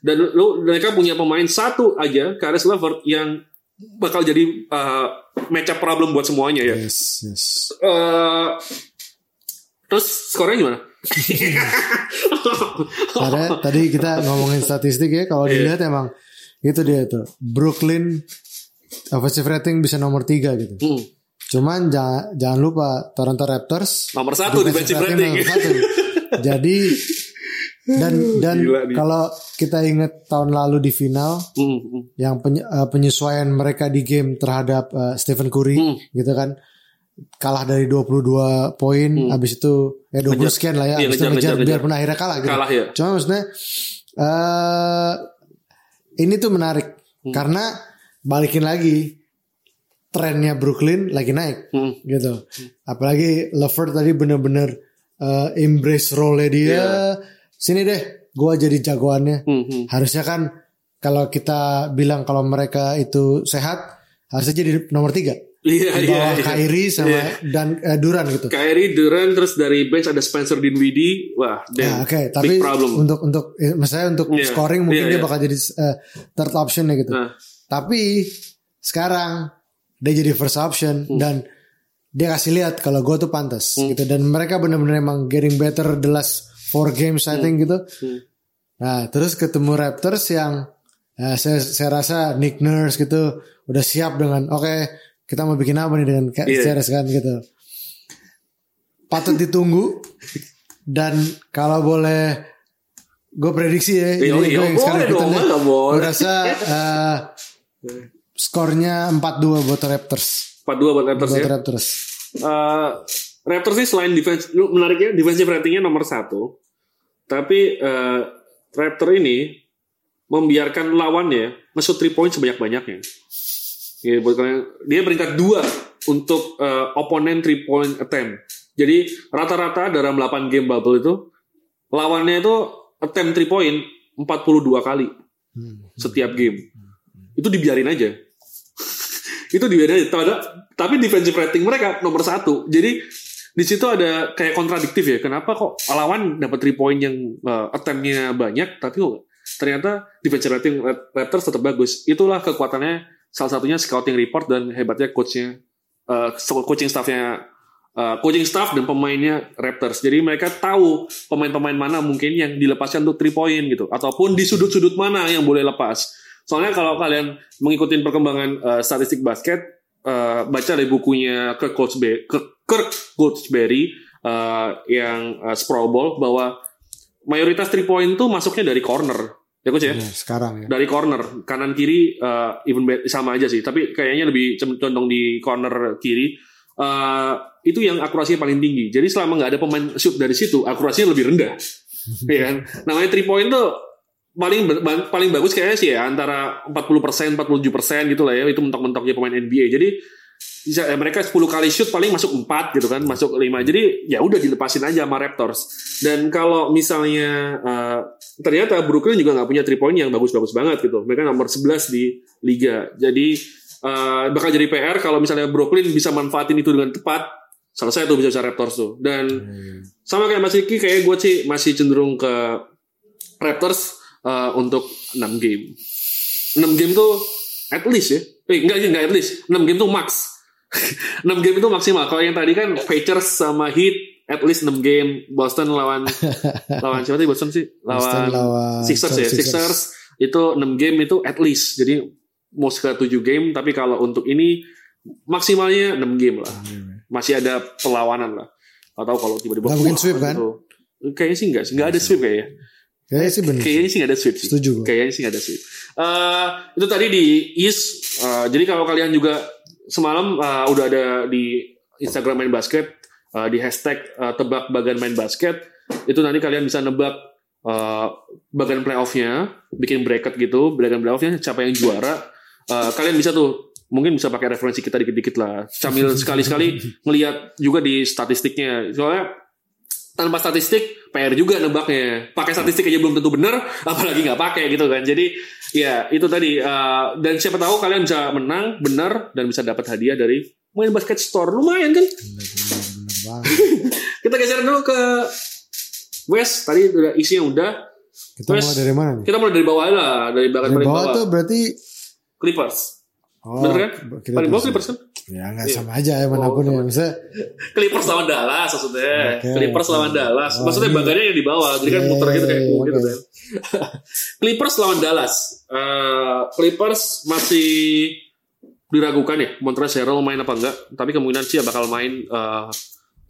dan lu mereka punya pemain satu aja Karis Levert yang bakal jadi uh, match up problem buat semuanya ya Yes, yes. Eh, terus skornya gimana? Ada tadi kita ngomongin statistik ya, kalau Iya. dilihat emang itu dia tuh. Brooklyn offensive rating bisa nomor 3 gitu. Hmm, Cuman jangan, jangan lupa Toronto Raptors nomor satu defensive rating. nomor satu. Jadi dan dan kalau kita ingat tahun lalu di final Hmm, hmm. yang penye- eh, penyesuaian mereka di game terhadap eh, Stephen Curry Hmm. gitu kan kalah dari 22 poin habis itu ya 20 Ngejar. sekian lah ya Iya, habis itu ngejar, ngejar, ngejar, ngejar. biarpun akhirnya kalah gitu. Kalah, ya. Cuma maksudnya eh ini tuh menarik Hmm. karena balikin lagi trennya Brooklyn lagi naik Hmm. gitu. Apalagi Levert tadi bener-bener eh, embrace role dia. Iya. Sini deh, gua jadi jagoannya. Hmm, hmm. Harusnya kan kalau kita bilang kalau mereka itu sehat, harusnya jadi nomor tiga. Iya, Di iya, bawah iya. Kyrie sama Iya. dan eh, Duran gitu. Kyrie, Durant, terus dari bench ada Spencer Dinwiddie. Wah, Nah, damn. oke, tapi big problem. untuk untuk eh, misalnya untuk Iya, scoring mungkin iya, dia iya. bakal jadi eh, third option gitu. Nah, Tapi sekarang dia jadi first option Hmm. dan dia kasih lihat kalau gue tuh pantas gitu dan mereka benar-benar emang getting better the last four games I think gitu. Hmm. Nah terus ketemu Raptors yang ya, saya saya rasa Nick Nurse gitu udah siap dengan oke kita mau bikin apa nih dengan Iya. series kan gitu. Patut ditunggu dan kalau boleh gue prediksi ya Iya, ini iya, gue yang sekarang masa boleh. Gue rasa eh, skornya 4-2 buat Raptors. 4-2 buat Raptors Buat ya. Raptors. Eh, Raptors sih selain defense, menariknya defensive ratingnya nomor satu, tapi eh, Raptor ini membiarkan lawannya nge-shoot 3 point sebanyak-banyaknya. Ya, buat kalian, dia peringkat dua untuk eh, oponen 3 point attempt. Jadi rata-rata dalam 8 game bubble itu lawannya itu attempt 3 point 42 kali setiap game. Itu dibiarin aja. itu dibiarin aja. Ada- Tapi defensive rating mereka nomor satu. Jadi di situ ada kayak kontradiktif ya. Kenapa kok lawan dapat 3 point yang uh, attempt-nya banyak, tapi kok ternyata defensive rating Raptors tetap bagus. Itulah kekuatannya salah satunya scouting report dan hebatnya coachnya, uh, coaching staffnya, uh, coaching staff dan pemainnya Raptors. Jadi mereka tahu pemain-pemain mana mungkin yang dilepaskan untuk three point gitu, ataupun di sudut-sudut mana yang boleh lepas. Soalnya kalau kalian mengikuti perkembangan uh, statistik basket, uh, baca dari bukunya Kirk Goldsberry, Kirk Goldsberry uh, yang uh, Sprawl Ball bahwa mayoritas three point tuh masuknya dari corner Ya coach ya. Ya, sekarang ya. Dari corner kanan kiri uh, even sama aja sih, tapi kayaknya lebih condong di corner kiri. Uh, itu yang akurasinya paling tinggi. Jadi selama nggak ada pemain shoot dari situ, akurasinya lebih rendah. Iya kan? Namanya three point tuh paling paling bagus kayaknya sih ya antara 40%, 47% gitu lah ya. Itu mentok-mentoknya pemain NBA. Jadi bisa eh, mereka 10 kali shoot paling masuk 4 gitu kan, masuk 5. Jadi ya udah dilepasin aja sama Raptors. Dan kalau misalnya uh, ternyata Brooklyn juga nggak punya three point yang bagus-bagus banget gitu. Mereka nomor 11 di liga. Jadi uh, bakal jadi PR kalau misalnya Brooklyn bisa manfaatin itu dengan tepat. Selesai tuh bisa bisa Raptors tuh. Dan sama kayak Mas Iki kayak gue sih masih cenderung ke Raptors uh, untuk 6 game. 6 game tuh at least ya. Eh enggak enggak at least. 6 game tuh max. 6 game itu maksimal. Kalau yang tadi kan Pacers sama Heat at least 6 game. Boston lawan lawan siapa tadi Boston sih? Lawan, Boston lawan Sixers ya. Sixers. Sixers itu 6 game itu at least. Jadi mau ke 7 game tapi kalau untuk ini maksimalnya 6 game lah. Masih ada perlawanan lah. Atau kalau tiba-tiba Nggak mungkin sweep, kan? gitu. Kayaknya sih enggak sih. Enggak ada sweep kayaknya. Kayaknya sih bener. Kayaknya sih nggak ada sweep sih. Setuju gua. Kayaknya sih nggak ada sweep. Eh, itu tadi di East. eh, jadi kalau kalian juga semalam eh, udah ada di Instagram main basket eh, di hashtag eh, tebak bagan main basket itu nanti kalian bisa nebak eh, bagan playoffnya, bikin bracket gitu, bagan playoffnya siapa yang juara. Eh, kalian bisa tuh mungkin bisa pakai referensi kita dikit-dikit lah. Sambil sekali-sekali ngelihat juga di statistiknya. Soalnya tanpa statistik PR juga nebaknya pakai statistik aja belum tentu benar apalagi nggak pakai gitu kan jadi ya itu tadi uh, dan siapa tahu kalian bisa menang benar dan bisa dapat hadiah dari main basket store lumayan kan Kita geser dulu ke West tadi udah isinya udah Kita Wes. mulai dari mana nih? kita mulai dari bawah lah dari belakang Dari paling bawah bawah tuh berarti Clippers oh, bener kan paling bawah bisa- Clippers kan Ya nggak Iya. sama aja ya mana pun Oh, ya. Misalnya Clippers lawan Dallas maksudnya. Oke, Clippers oke. lawan Dallas. Oh, Maksudnya ini- bagannya yang di bawah. Jadi kan Iya, muter gitu kayak iya, gitu kan. Clippers lawan Dallas. Eh, Clippers masih diragukan ya Montrezl Harrell main apa enggak. Tapi kemungkinan sih bakal main eh,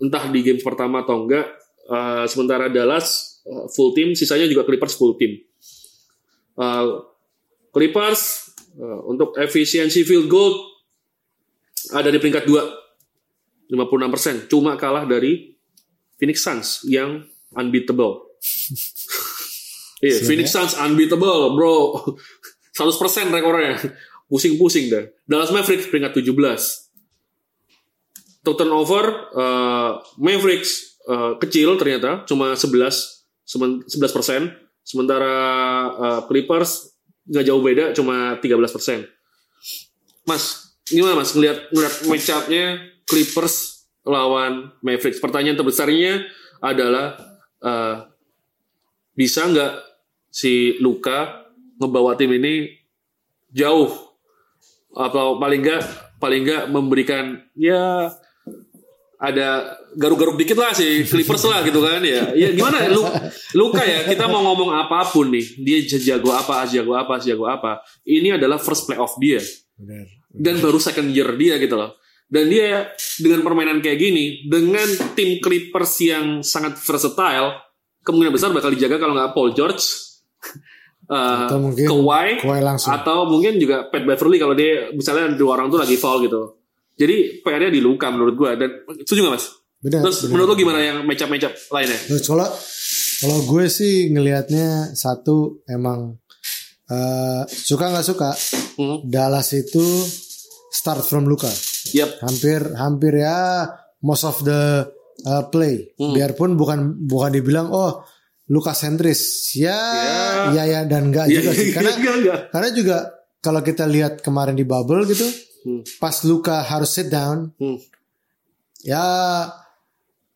entah di game pertama atau enggak. Eh, sementara Dallas eh, full team, sisanya juga Clippers full team. Eh, Clippers eh, untuk efisiensi field goal ada di peringkat 2 56%, cuma kalah dari Phoenix Suns yang unbeatable. Iya, Siap Phoenix Suns unbeatable, bro. 100% rekornya. Pusing-pusing dah. Dallas Mavericks peringkat 17. Total turnover eh, Mavericks eh, kecil ternyata, cuma 11 semen- 11%. Sementara eh, Clippers nggak jauh beda, cuma 13%. Mas, gimana mas ngeliat ngeliat match up-nya Clippers lawan Mavericks? Pertanyaan terbesarnya adalah eh, bisa nggak si Luka ngebawa tim ini jauh atau paling nggak paling nggak memberikan ya ada garuk-garuk dikit lah si Clippers lah gitu kan ya. Ya gimana lu Luka ya kita mau ngomong apa pun nih dia jago apa jago apa jago apa ini adalah first playoff dia dan baru second year dia gitu loh. Dan dia dengan permainan kayak gini, dengan tim Clippers yang sangat versatile, kemungkinan besar bakal dijaga kalau nggak Paul George, uh, Atau mungkin Kawhi, Kawhi langsung. atau mungkin juga Pat Beverly kalau dia misalnya dua orang tuh lagi foul gitu. Jadi PR-nya di Luka menurut gua dan setuju nggak mas? Bener, Terus bener. menurut lo gimana yang match up match up lainnya? Terus kalau kalau gue sih ngelihatnya satu emang eh, suka nggak suka Hmm. Dallas itu start from Luka. Yap. Hampir hampir ya most of the uh, play. Hmm. Biarpun bukan bukan dibilang oh Luka sentris. Ya Ya. ya ya, dan enggak Iya, juga sih. Karena enggak, enggak. karena juga kalau kita lihat kemarin di bubble gitu, Hmm. pas Luka harus sit down, Hmm. ya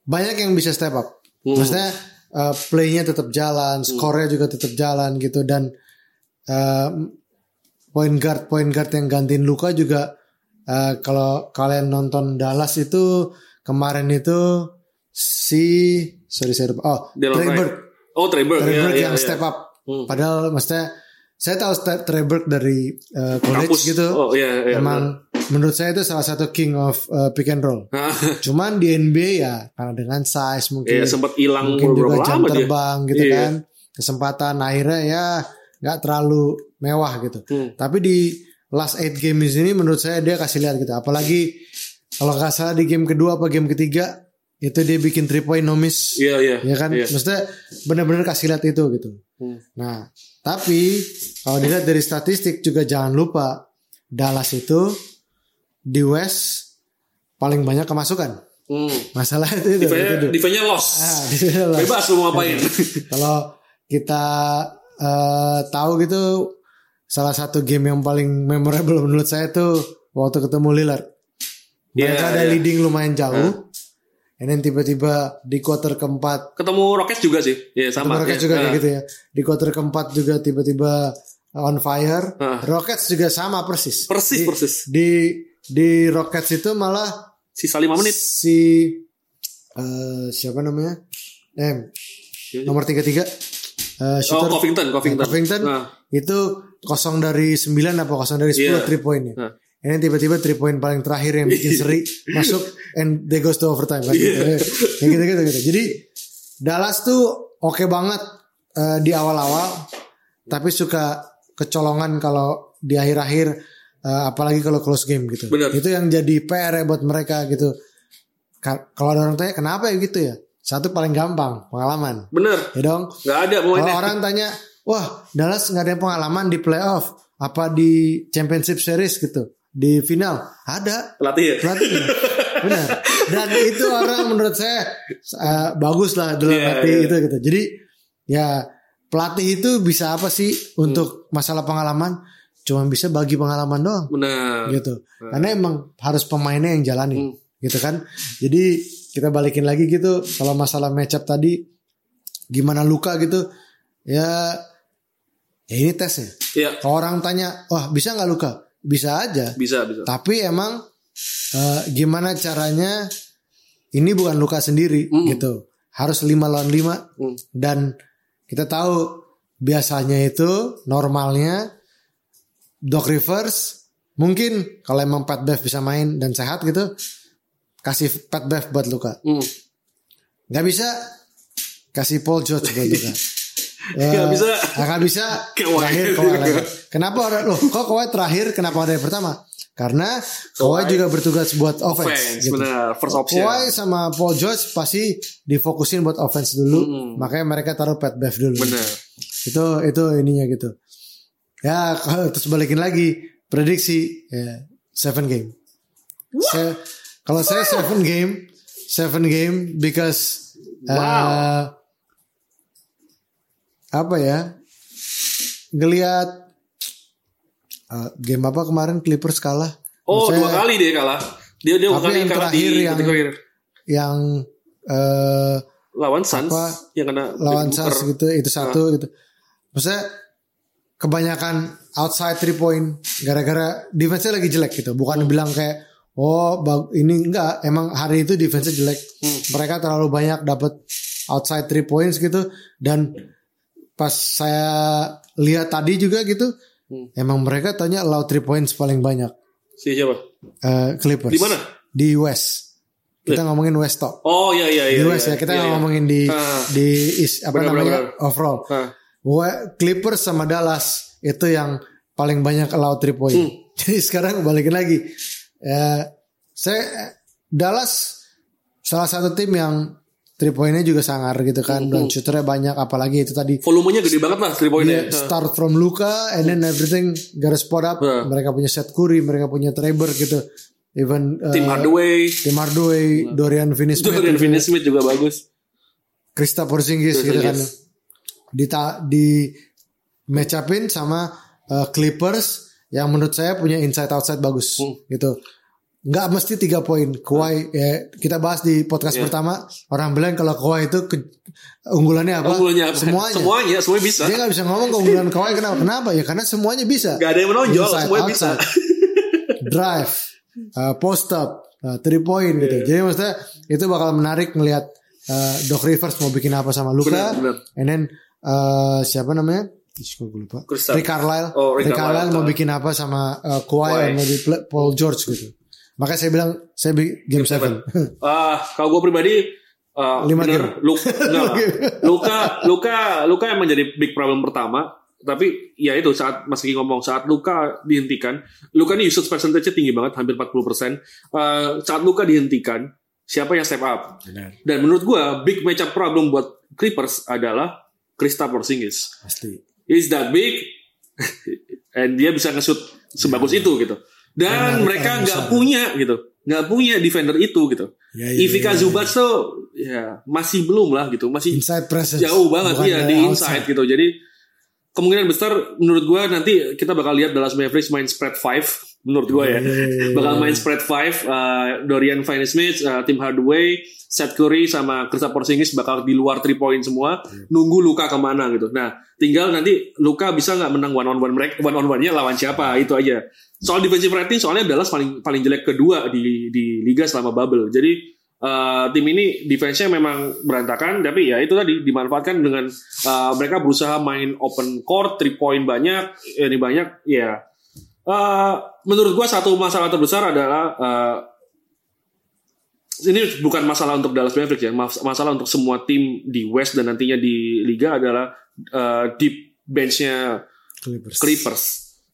banyak yang bisa step up. Hmm. Maksudnya uh, playnya tetap jalan, skornya juga tetap jalan gitu dan uh, point guard point guard yang gantiin Luka juga eh, kalau kalian nonton Dallas itu kemarin itu si sorry saya lupa. oh Delon Trey. Burke Oh, Trey Iya, Burke iya, yang iya. step up Hmm. padahal maksudnya saya tahu Burke dari eh, college Kampus. gitu Oh, iya, iya. emang menurut saya itu salah satu king of eh, pick and roll Ah, cuman di NBA ya karena dengan size mungkin Iya, sempat hilang mungkin juga jam lama dia. terbang gitu Iya. kan kesempatan akhirnya ya nggak terlalu mewah gitu Hmm. tapi di last eight games ini menurut saya dia kasih lihat gitu apalagi kalau nggak salah di game kedua apa game ketiga itu dia bikin three point no miss Iya, iya. ya kan Iya. maksudnya benar-benar kasih lihat itu gitu Hmm. nah tapi kalau dilihat dari statistik juga jangan lupa Dallas itu di West paling banyak kemasukan Hmm. masalah itu itu, Defense-nya, itu. loss. Ah, Dallas. Bebas lu mau ngapain. Kalau kita eh, tahu gitu salah satu game yang paling memorable menurut saya tuh waktu ketemu Lillard. Mereka Iya, ada iya. leading lumayan jauh. And then tiba-tiba di quarter keempat Ketemu Rockets juga sih. Iya, sama. Rockets ya. juga Ah. kayak gitu ya. Di quarter keempat juga tiba-tiba on fire. Ah. Rockets juga sama persis. Persis, di, persis. Di di Rockets itu malah Sisa 5 menit. si eh, siapa namanya? Eh, nomor 33 eh Oh, shooter Covington, Covington. Covington Nah, itu kosong dari 9 apa kosong dari 10 Iya. three pointnya. Nah. Ini tiba-tiba three point paling terakhir yang bikin seri masuk and they goes to overtime kan. Iya. Ya gitu gitu gitu. Jadi Dallas tuh oke banget eh, di awal-awal tapi suka kecolongan kalau di akhir-akhir eh, apalagi kalau close game gitu. Bener. Itu yang jadi PR ya buat mereka gitu. Ka- Kalau ada orang tanya kenapa ya gitu ya? Satu paling gampang pengalaman. bener. Ya dong. Gak ada Kalau orang tanya, wah Dallas nggak ada pengalaman di playoff, apa di championship series gitu, di final ada Pelatih ya? pelatihnya, benar. Dan itu orang menurut saya eh, bagus lah dalam Iya, arti iya. itu gitu. Jadi ya pelatih itu bisa apa sih untuk masalah pengalaman? Cuma bisa bagi pengalaman doang Bener. gitu. Karena emang harus pemainnya yang jalani Hmm. gitu kan. Jadi kita balikin lagi gitu kalau masalah matchup tadi gimana luka gitu ya ya ini tesnya. Iya, Kalau orang tanya, wah bisa nggak luka? Bisa aja. bisa, bisa. Tapi emang eh, gimana caranya? Ini bukan luka sendiri Mm. gitu. Harus 5 lawan 5 Hmm. dan kita tahu biasanya itu normalnya Doc Rivers mungkin kalau emang Pat Bev bisa main dan sehat gitu kasih Pat Bev buat luka. Hmm. Nggak bisa kasih Paul George buat luka. Nggak bisa. Nggak bisa. Kawhi. Terakhir Kawhi. Kenapa orang loh? Kok Kawhi terakhir? Kenapa ada yang pertama? Karena Kawhi juga bertugas buat offense. Offense, gitu. bener. First option. Kawhi sama Paul George pasti difokusin buat offense dulu. Makanya mereka taruh Pat Bev dulu. Bener. Itu itu ininya gitu. Ya kalau terus balikin lagi prediksi ya seven game. Saya- kalau saya seven game, seven game because uh, apa ya? Ngelihat uh, game apa kemarin Clippers kalah. Oh, Menurut dua kali dia kalah. Dia dia dua kali yang kalah di terakhir yang- detik terakhir. yang uh, lawan Suns apa, yang kena lawan. Suns gitu itu satu gitu. Maksudnya kebanyakan outside three point gara-gara defense-nya lagi jelek gitu. Bukan bilang kayak oh ini enggak emang hari itu defense-nya jelek. Mereka terlalu banyak dapat outside three points gitu dan pas saya lihat tadi juga gitu emang mereka tanya allow three points paling banyak Si siapa? eh, Clippers. Di mana? Di West. Kita ngomongin West top. Oh iya iya iya. Di West ya iya, kita iya, iya. ngomongin di Ah. di is, apa Benar, namanya benar, overall. Ah. Wa- Clippers sama Dallas itu yang paling banyak allow three point. Hmm. Jadi sekarang balikin lagi. Ya, saya Dallas salah satu tim yang three pointnya juga sangar gitu kan dan shooternya banyak apalagi itu tadi Volumenya gede banget lah three pointnya. dia start from Luka and then everything gotta spot up. Ah. Mereka punya Seth Curry, mereka punya Trevor gitu. Even uh, Tim Hardaway, Tim Hardaway, Dorian Finney-Smith, Dorian Finney-Smith juga bagus. Krista Porzingis gitu kan. Di di match upin sama uh, Clippers yang menurut saya punya inside outside bagus Hmm. gitu. Nggak mesti tiga poin. Kawhi ya kita bahas di podcast Iya. pertama orang bilang kalau Kawhi itu ke- unggulannya apa? Unggulannya apa? Semuanya. Semuanya, semuanya bisa. Dia nggak bisa ngomong keunggulan Kawhi kenapa? Kenapa? Ya karena semuanya bisa. Gak ada yang menonjol, Inside, semuanya bisa. outside. Drive, uh, post up, uh, three point gitu. Iya. Jadi maksudnya itu bakal menarik melihat uh, Doc Rivers mau bikin apa sama Luka. Benar, benar. And then uh, siapa namanya? Gue lupa. Rick Carlisle. Oh, Rick Rick Carlisle mau bikin apa sama uh, Kawhi, Kawhi. Paul George gitu. Makanya saya bilang saya bi- game 7. Ah, kalau gue pribadi uh, Lima bener, Lu- enggak lah. Luka, Luka, Luka emang jadi big problem pertama. Tapi ya itu saat Mas Kiki ngomong saat Luka dihentikan, Luka ini usage percentage tinggi banget, hampir 40%. Uh, saat Luka dihentikan, siapa yang step up? Dan menurut gua big matchup problem buat Clippers adalah Kristaps Porzingis. Pasti. He's that big, and dia bisa nge-shoot sebagus itu gitu. Dan Dan mereka nggak punya gitu, nggak punya defender itu gitu. Ya, ya, Ivica ya, ya. Zubac tuh ya masih belum lah gitu, masih Inside presence. jauh banget Bukan ya di outside. inside gitu. Jadi kemungkinan besar menurut gua nanti kita bakal lihat Dallas Mavericks main spread 5 menurut gua ya. Iya, Bakal main spread 5 uh, Dorian Finney-Smith, uh, Tim Hardaway, Seth Curry sama Kristaps Porzingis bakal di luar 3 point semua, Iya. nunggu Luka ke mana gitu. Nah, tinggal nanti Luka bisa nggak menang one on one mereka one on one-nya lawan siapa itu aja. Soal defensive rating soalnya Dallas paling paling jelek kedua di di liga selama bubble. Jadi uh, tim ini defense-nya memang berantakan tapi ya itu tadi dimanfaatkan dengan uh, mereka berusaha main open court, three point banyak, ini banyak ya. Uh, menurut gua satu masalah terbesar adalah uh, ini bukan masalah untuk Dallas Mavericks ya, mas- masalah untuk semua tim di West dan nantinya di liga adalah uh, deep bench-nya Clippers. Clippers.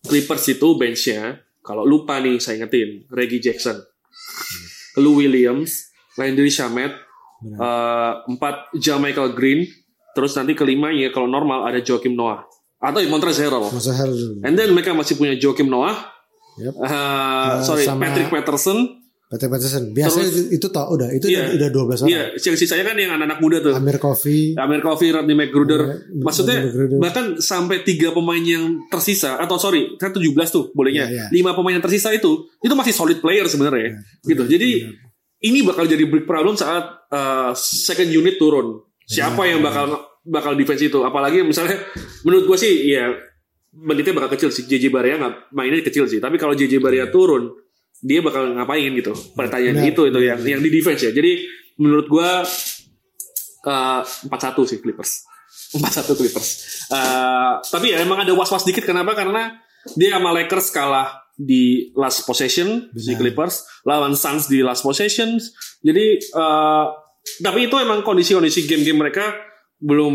Clippers itu bench-nya kalau lupa nih saya ingetin Reggie Jackson, Lou Williams, Landry Shamet, uh, empat Jamichael Green, terus nanti kelimanya kalau normal ada Joakim Noah atau Montrezl Harrell. Masa Harrell dulu. And then mereka masih punya Joakim Noah, Yep. uh, sorry sama- Patrick Patterson, Patrick Patterson. Biasanya Terus- itu, itu tau udah. Itu Iya. udah 12 orang. Iya, yang sisanya kan yang anak-anak muda tuh. Amir Coffee. Amir Coffee, Rodney McGruder. Rodney Maksudnya McGruder. bahkan sampai tiga pemain yang tersisa atau sorry, kan 17 tuh bolehnya. Iya, iya. Lima pemain yang tersisa itu itu masih solid player sebenarnya. gitu. Jadi ini bakal jadi big problem saat uh, second unit turun. Siapa Iya, yang bakal bakal defense itu? Apalagi misalnya menurut gua sih ya menitnya bakal kecil sih. JJ Barea nggak mainnya kecil sih. Tapi kalau JJ Barea turun, dia bakal ngapain gitu? Pertanyaan Benar. itu itu yang yang di defense ya. Jadi menurut gua empat satu sih Clippers. Empat satu Clippers. Eh, tapi ya emang ada was-was dikit kenapa? Karena dia sama Lakers kalah di last possession si Benar. Clippers lawan Suns di last possession. Jadi eh, tapi itu emang kondisi-kondisi game-game mereka belum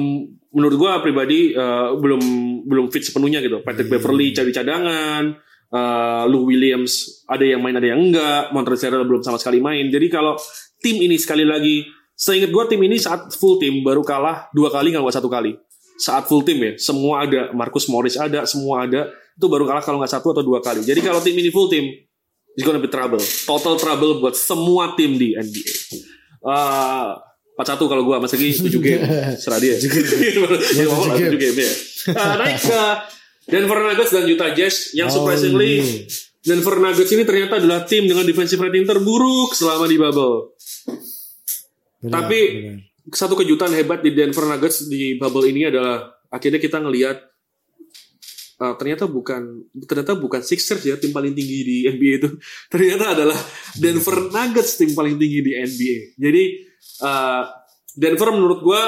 menurut gua pribadi eh, belum belum fit sepenuhnya gitu. Patrick Beverly cari cadangan, eh, Lou Williams ada yang main ada yang enggak, Montrezl belum sama sekali main. Jadi kalau tim ini sekali lagi, seingat gua tim ini saat full tim baru kalah dua kali nggak satu kali. Saat full tim ya, semua ada, Marcus Morris ada, semua ada, itu baru kalah kalau nggak satu atau dua kali. Jadi kalau tim ini full tim, it's gonna be trouble, total trouble buat semua tim di NBA. Uh, 4-1 kalau gua Mas Egi 7 game serah dia. 7 game. ya, tujuh game. 7 game ya. Uh, naik ke Denver Nuggets dan Utah Jazz yang Oh, surprisingly iya. Denver Nuggets ini ternyata adalah tim dengan defensive rating terburuk selama di bubble. Benar, Tapi benar. satu kejutan hebat di Denver Nuggets di bubble ini adalah akhirnya kita ngelihat uh, ternyata bukan ternyata bukan Sixers ya tim paling tinggi di NBA itu ternyata adalah Denver Nuggets tim paling tinggi di NBA. Jadi uh, Denver menurut gua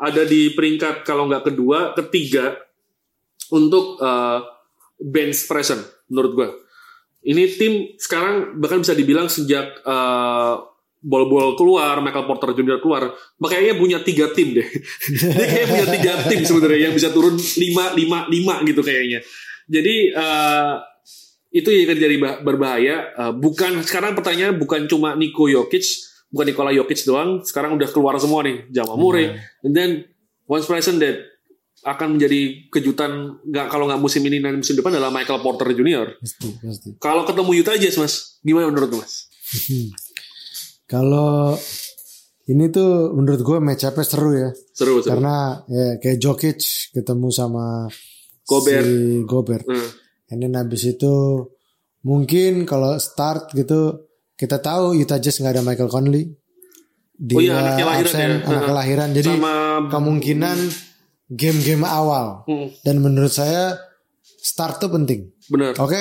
ada di peringkat kalau nggak kedua, ketiga untuk uh, bench present menurut gua. Ini tim sekarang bahkan bisa dibilang sejak uh, bol-bol keluar, Michael Porter Jr. keluar, makanya punya tiga tim deh. Dia kayak punya tiga tim sebenarnya yang bisa turun lima lima lima gitu kayaknya. Jadi uh, itu yang jadi bah- berbahaya. Uh, bukan sekarang pertanyaan bukan cuma Niko Jokic, bukan Nikola Jokic doang. Sekarang udah keluar semua nih, Jamal Murray. And then one person that akan menjadi kejutan nggak kalau nggak musim ini dan musim depan adalah Michael Porter Jr. Pasti, pasti. Kalau ketemu Utah Jazz, Mas, gimana menurut Mas? Kalau ini tuh menurut gue match up seru ya. Seru, seru. Karena ya kayak Jokic ketemu sama Gobert. si Gobert. Hmm. And then habis itu mungkin kalau start gitu kita tahu Utah Jazz nggak ada Michael Conley. Dia Oh iya, anak kelahiran absen, ya. anak kelahiran. Jadi Sama kemungkinan game-game awal. Hmm, Dan menurut saya start tuh penting. bener. Oke,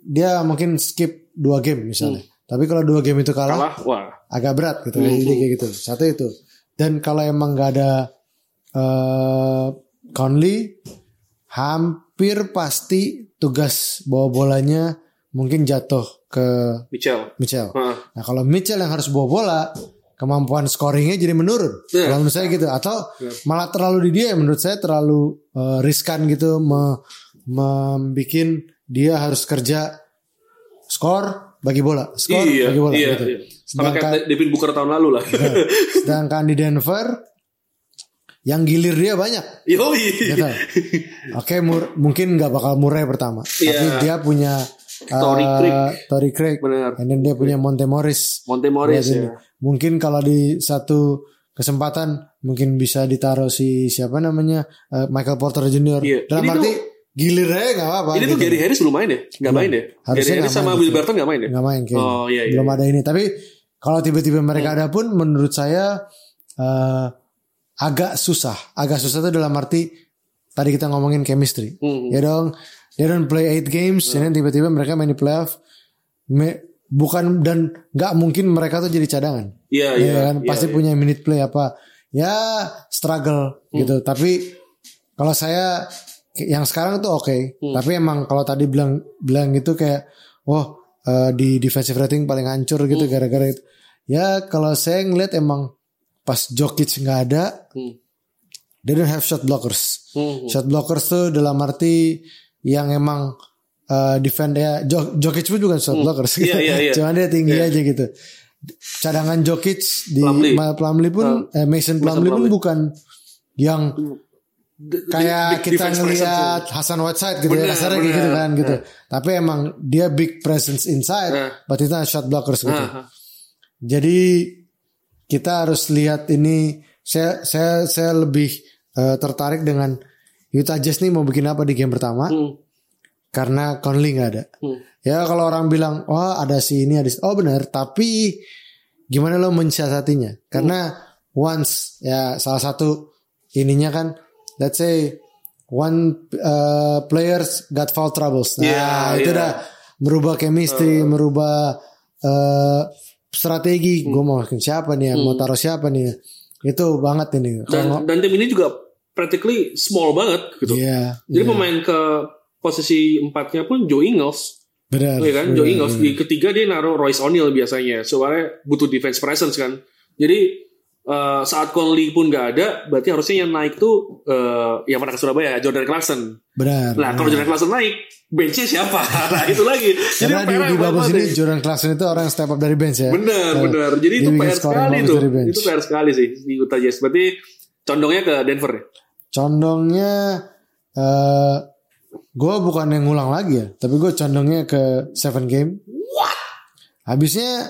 dia mungkin skip dua game misalnya. Tapi kalau dua game itu kalah, Hmm. Kalah, wah. agak berat gitu. Jadi kayak gitu. Satu itu. Dan kalau emang nggak ada eh Conley, hampir pasti tugas bawa bolanya mungkin jatuh ke Mitchell. Mitchell. Heeh. Nah kalau Mitchell yang harus bawa bola, kemampuan scoringnya jadi menurun. Iya. Kalau menurut saya gitu. Atau malah terlalu di dia, menurut saya terlalu eh, riskan gitu, me, membikin dia harus kerja skor bagi bola, skor Iya, bagi bola iya, gitu. iya. Sama Sedangkan, kayak Devin Booker tahun lalu lah. sedangkan di Denver yang gilir dia banyak. Yoi. Gitu. Oke, Mur- mungkin nggak bakal Murray pertama, Iya. tapi dia punya Eh, Craig. Torrey Craig, Benar. and then dia punya Monte Morris. Monte Morris ya. Mungkin kalau di satu kesempatan mungkin bisa ditaruh si siapa namanya eh, Michael Porter Jr. Iya. Dalam Ini arti gilir aja nggak apa-apa. Ini tuh gitu. Gary Harris belum main ya? Gak main ya? Harusnya Gary Harris sama main, Will. Barton gak main ya? nggak main kayaknya. Oh iya iya. Belum ada ini. Tapi kalau tiba-tiba mereka ada pun menurut saya eh, agak susah. Agak susah tuh dalam arti tadi kita ngomongin chemistry. Hmm. Ya dong. They don't play eight games, and then tiba-tiba mereka main di playoff. Me- bukan dan nggak mungkin mereka tuh jadi cadangan. Iya Ya iya. kan iya, pasti iya. punya minute play apa. Ya struggle Hmm. gitu. Tapi kalau saya yang sekarang tuh oke. Hmm. Tapi emang kalau tadi bilang bilang gitu kayak oh eh, di defensive rating paling hancur Hmm. gitu gara-gara itu. Ya kalau saya ngeliat emang pas Jokic nggak ada, Hmm. they don't have shot blockers. Hmm. Shot blockers tuh dalam arti yang emang uh, defend ya Jo- Jokic pun bukan shot blockers. Iya, iya, iya. Cuma dia tinggi aja gitu. Cadangan Jokic di Plumlee. Pun eh, Mason Plumlee pun bukan yang D- kayak big kita defense ngelihat. Hasan Whiteside gitu Benar, ya kasarnya kayak benar. gitu kan gitu. Tapi emang dia big presence inside, Nah. but itu shot blockers gitu. Ah, ah. Jadi kita harus lihat ini saya saya saya lebih eh, tertarik dengan Utah Jazz nih mau bikin apa di game pertama Hmm. karena Conley nggak ada. Hmm. Ya kalau orang bilang oh ada si ini ada si oh benar tapi gimana lo mensiasatinya? Karena once ya salah satu ininya kan let's say one uh, players got foul troubles. Nah, Iya, itu iya. udah merubah chemistry, merubah uh, strategi. Gue mau siapa nih, ya, mau taruh siapa nih. ya. Itu banget ini. Dan dan tim ini juga practically small banget gitu. Iya, Jadi iya. pemain ke posisi empatnya pun Joe Ingles, benar. ya kan? benar, Joe Ingles benar. di ketiga dia naruh Royce O'Neal biasanya, soalnya butuh defense presence kan. Jadi eh, saat Conley pun nggak ada, berarti harusnya yang naik tuh eh, yang pernah ke Surabaya Jordan Clarkson. Benar. Nah kalau Jordan Clarkson naik, benchnya siapa? nah itu lagi. Jadi Karena di, di babak sini deh. Jordan Clarkson itu orang yang step up dari bench ya. Benar, Nah, benar. Jadi itu PR sekali tuh. bench. Itu PR sekali sih di Utah Jazz. Berarti condongnya ke Denver ya. Condongnya eh gue bukan yang ngulang lagi ya, tapi gue condongnya ke seven game. What? Habisnya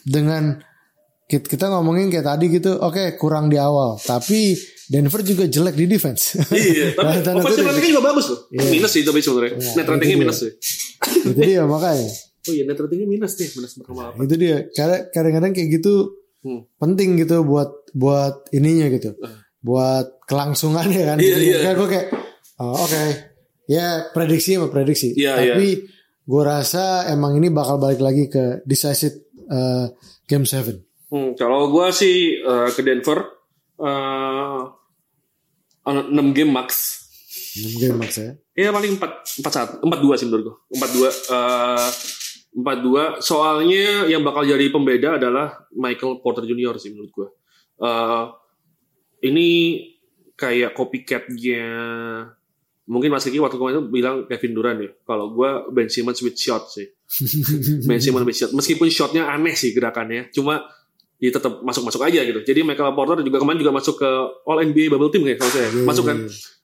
dengan kita, kita ngomongin kayak tadi gitu, oke kurang di awal, tapi Denver juga jelek di defense. Iya, tapi Nah, offensive ratingnya juga bagus loh. Minus sih tapi sebenarnya. Iya, Net ratingnya minus sih. itu dia makanya. Oh iya, net ratingnya minus nih, minus berapa apa? Itu dia. Kadang- Kadang-kadang kayak gitu Hmm. penting gitu buat buat ininya gitu. Buat kelangsungannya kan. Iya, Jadi iya. kayak gue kayak oh, oke. Ya prediksi sama prediksi. Iya, Tapi gue rasa emang ini bakal balik lagi ke decisive uh, game 7. Hmm, kalau gua sih eh, ke Denver eh 6 game max. 6 game max ya. Ya paling 4 4 1, 4 2 sih menurut gua. 4 2 eh 4 2 soalnya yang bakal jadi pembeda adalah Michael Porter Jr sih menurut gua. Eh ini kayak copycat-nya mungkin Mas Kiki waktu kemarin itu bilang Kevin Durant ya. Kalau gua Ben Simmons with shot sih. Ben Simmons with shot. Meskipun shotnya aneh sih gerakannya, cuma dia tetap masuk-masuk aja gitu. Jadi Michael Porter juga kemarin juga masuk ke All NBA Bubble Team kayak kalau saya. Masuk kan.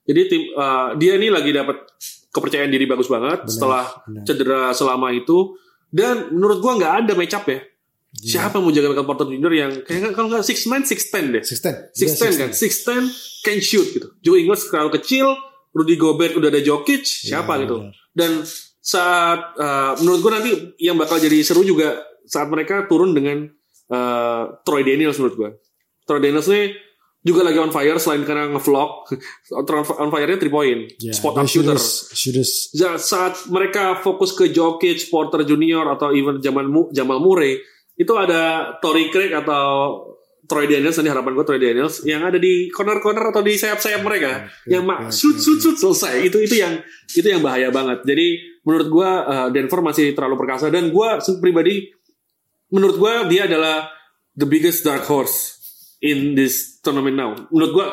Jadi tim uh, dia ini lagi dapat kepercayaan diri bagus banget setelah benar. cedera selama itu dan menurut gua nggak ada match up ya. Siapa yang mau jaga Michael Porter Jr. yang kayak kalau nggak six man six ten deh. 6-10. Six ten kan, six ten can shoot gitu. Joe Ingles terlalu kecil, Rudy Gobert udah ada Jokic, siapa gitu. benar. Dan saat uh, menurut gue nanti yang bakal jadi seru juga saat mereka turun dengan uh, Troy Daniels menurut gue. Troy Daniels ini juga lagi on fire selain karena ngevlog on fire-nya 3 point Yeah, spot up shooter shooters-. Ya, saat mereka fokus ke Jokic, Porter Junior atau even Jamal, Mu- Jamal Murray itu ada Tory Craig atau Troy Daniels ini harapan gue Troy Daniels yang ada di corner-corner atau di sayap-sayap mereka yang mak shoot shoot shoot selesai itu itu yang itu yang bahaya banget jadi menurut gue uh, Denver masih terlalu perkasa dan gue pribadi menurut gue dia adalah the biggest dark horse in this tournament now. Menurut gue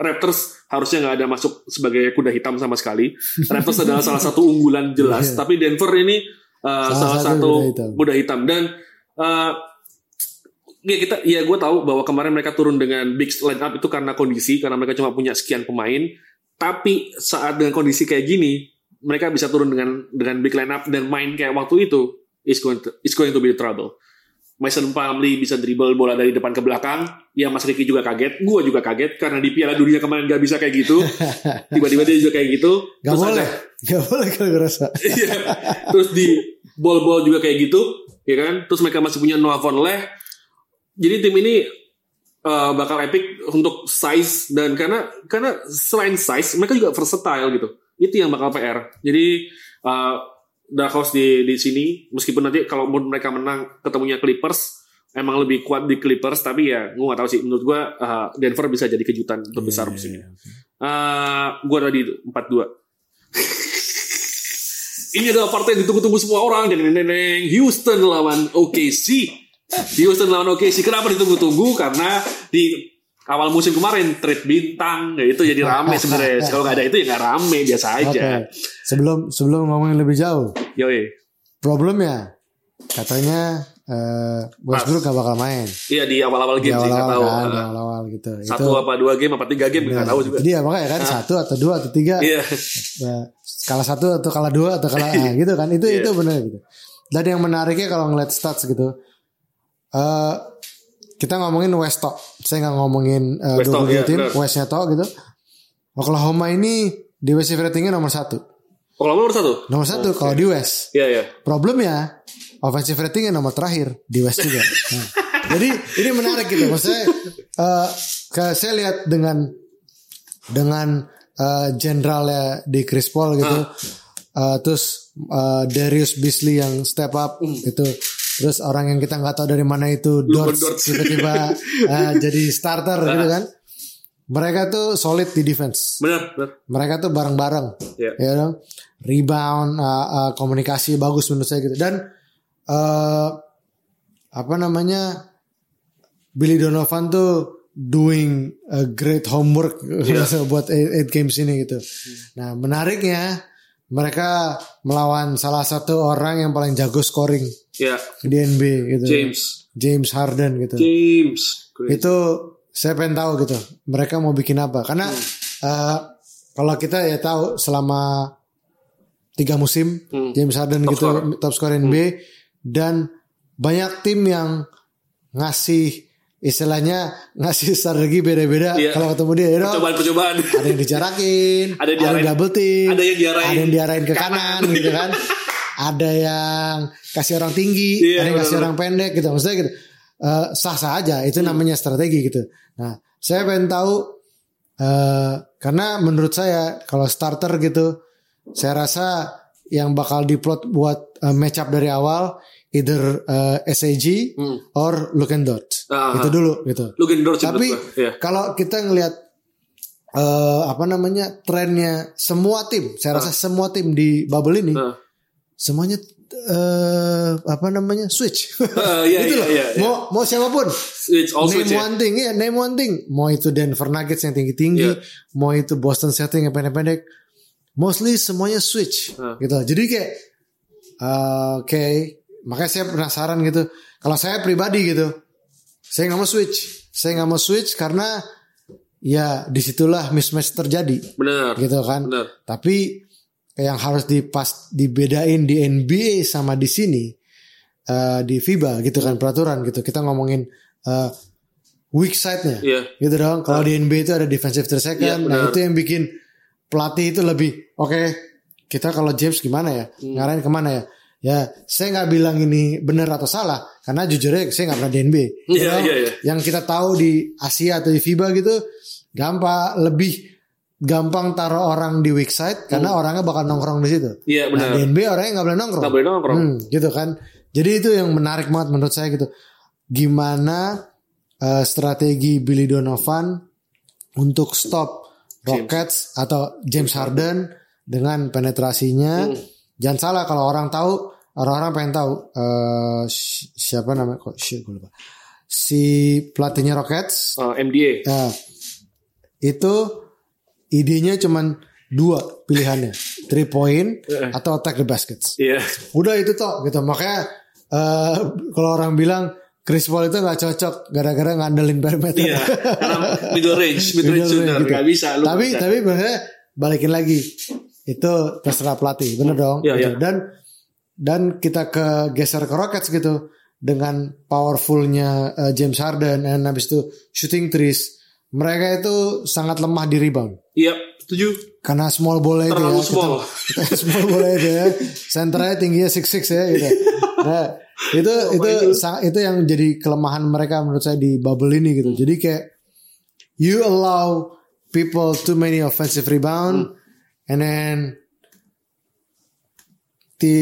Raptors harusnya nggak ada masuk sebagai kuda hitam sama sekali. Raptors adalah salah satu unggulan jelas, Iya. tapi Denver ini uh, salah, Salah satu satu kuda hitam. kuda hitam dan uh, ya kita ya gue tahu bahwa kemarin mereka turun dengan big line up itu karena kondisi karena mereka cuma punya sekian pemain. Tapi saat dengan kondisi kayak gini, mereka bisa turun dengan dengan big line up dan main kayak waktu itu is going to is going to be trouble. Mason Plumlee bisa dribble bola dari depan ke belakang. Ya Mas Ricky juga kaget. Gue juga kaget karena di Piala Dunia kemarin gak bisa kayak gitu. Tiba-tiba dia juga kayak gitu. Gak Terus boleh, ada- gak boleh kalau ngerasa. Iya. Terus di ball-ball juga kayak gitu, ya kan? Terus mereka masih punya Noah Vonleh. Jadi tim ini uh, bakal epic untuk size dan karena karena selain size mereka juga versatile gitu. Itu yang bakal PR. Jadi uh, Dark Horse di di sini meskipun nanti kalau mereka menang ketemunya Clippers emang lebih kuat di Clippers tapi ya gue gak tahu sih menurut gue uh, Denver bisa jadi kejutan terbesar Iya, musim ini. iya, iya. Uh, gue tadi itu 4-2. Ini adalah partai yang ditunggu-tunggu semua orang. Deng. Houston lawan OKC. Houston lawan OKC. Kenapa ditunggu-tunggu? Karena di awal musim kemarin trade bintang, ya itu jadi rame sebenarnya. Kalau nggak ada itu ya nggak rame biasa aja. Sebelum sebelum ngomongin lebih jauh, Yoi. problemnya katanya eh Westbrook gak bakal main Iya di awal-awal di game sih nggak awal-awal tahu. kan, di Uh, awal-awal gitu. Satu apa dua game apa tiga game nggak tahu juga. Jadi ya makanya kan satu atau dua atau tiga, Iya. ya, kalah satu atau kalah dua atau kalah ah, gitu kan. Itu Iya. itu benar gitu. Dan yang menariknya kalau ngeliat stats gitu, eh kita ngomongin West top, saya nggak ngomongin uh, West 22 iya, tim. Westnya top gitu. Oklahoma ini di West ratingnya nomor satu, Oklahoma nomor satu. nomor satu kalau di West. Iya iya. Problemnya offensive ratingnya nomor terakhir di West juga. Nah, jadi ini menarik gitu. Maksudnya eh, ke saya lihat dengan dengan eh, generalnya di Chris Paul gitu. Eh, terus eh, Darius Beasley yang step up itu. Terus orang yang kita nggak tahu dari mana itu Luka Dort Dort. tiba-tiba eh, jadi starter gitu kan. Mereka tuh solid di defense Benar benar. mereka tuh bareng-bareng Iya. ya dong rebound uh, uh, komunikasi bagus menurut saya gitu dan uh, apa namanya Billy Donovan tuh doing a great homework buat eight, eight games ini gitu nah menariknya mereka melawan salah satu orang yang paling jago scoring Iya. di NBA gitu James. James Harden gitu James. Great. itu saya pengen tahu gitu mereka mau bikin apa karena eh, kalau kita ya tahu selama tiga musim Hmm. James Harden Top gitu scorer. top scorer NBA dan banyak tim yang ngasih istilahnya ngasih strategi beda-beda Iya. kalau ketemu dia ya dong. Percobaan-percobaan. ada yang dijarakin Ada yang diarahin- double team ada yang diarahin ada yang diarahin ke kanan. kanan gitu kan ada yang kasih orang tinggi Iya, ada yang kasih benar-benar. orang pendek gitu maksudnya gitu Eh, sah-sah aja itu namanya strategi gitu nah saya pengen tahu eh karena menurut saya kalau starter gitu saya rasa yang bakal diplot buat eh, match up dari awal either eh, SAG Hmm. or Luke and Dort Ah. itu dulu gitu Lu gendor sih tapi. Iya. kalau kita ngelihat eh apa namanya trennya semua tim, saya rasa semua tim di bubble ini Ah. semuanya eh apa namanya switch. Ah, iya, Itu iya, loh. iya, iya. Mau mau siapa pun. It's all name switch ya. one thing, ya name one thing. Mau itu Denver Nuggets yang tinggi tinggi, Iya. mau itu Boston Celtics yang pendek-pendek. Mostly semuanya switch, Ah. gitu. Jadi kayak, eh, oke, makanya saya penasaran gitu. Kalau saya pribadi gitu, saya nggak mau switch. Saya nggak mau switch karena ya di situlah mismatch terjadi, Benar. gitu kan. Benar. Tapi yang harus dipas dibedain di NBA sama di sini eh, di FIBA gitu kan peraturan gitu. Kita ngomongin eh, weak side-nya. Iya. Gitu dong. Kalau di NBA itu ada defensive three second. Iya, nah itu yang bikin pelatih itu lebih oke kita kalau James gimana ya ngarahin ke mana ya ya saya nggak bilang ini benar atau salah karena jujurnya saya nggak pernah di NBA Iya, know, iya, iya. yang kita tahu di Asia atau di FIBA gitu gampang lebih gampang taruh orang di weak side karena orangnya bakal nongkrong di situ Iya nah, benar. di NBA orangnya nggak boleh nongkrong Nggak boleh nongkrong. Hmm, gitu kan. Jadi itu yang menarik banget menurut saya gitu. Gimana eh, strategi Billy Donovan untuk stop Rockets atau James Harden dengan penetrasinya. Hmm. Jangan salah kalau orang tahu, orang-orang pengen tahu eh, si- siapa namanya kok shit gue lupa. Si pelatihnya Rockets Uh, MDA. Nah, itu idenya cuman dua pilihannya, three point atau attack the baskets. Iya. Udah itu toh gitu. Makanya eh, kalau orang bilang Chris Paul itu nggak cocok gara-gara ngandelin perimeter. Iya. Karena middle range, mid range Middle shooter range gitu. nggak bisa. Lu tapi bisa. tapi balikin lagi itu terserah pelatih, bener dong. Iya, gitu. iya. Dan dan kita ke geser ke Rockets gitu dengan powerfulnya eh, James Harden dan habis itu shooting threes. Mereka itu sangat lemah di rebound Iya, setuju. karena small bola itu Terlalu ya. small. Kita, kita small bola itu ya. Senternya tingginya six six ya gitu. Nah, itu itu sang- itu yang jadi kelemahan mereka menurut saya di bubble ini gitu. Jadi kayak you allow people too many offensive rebound and then di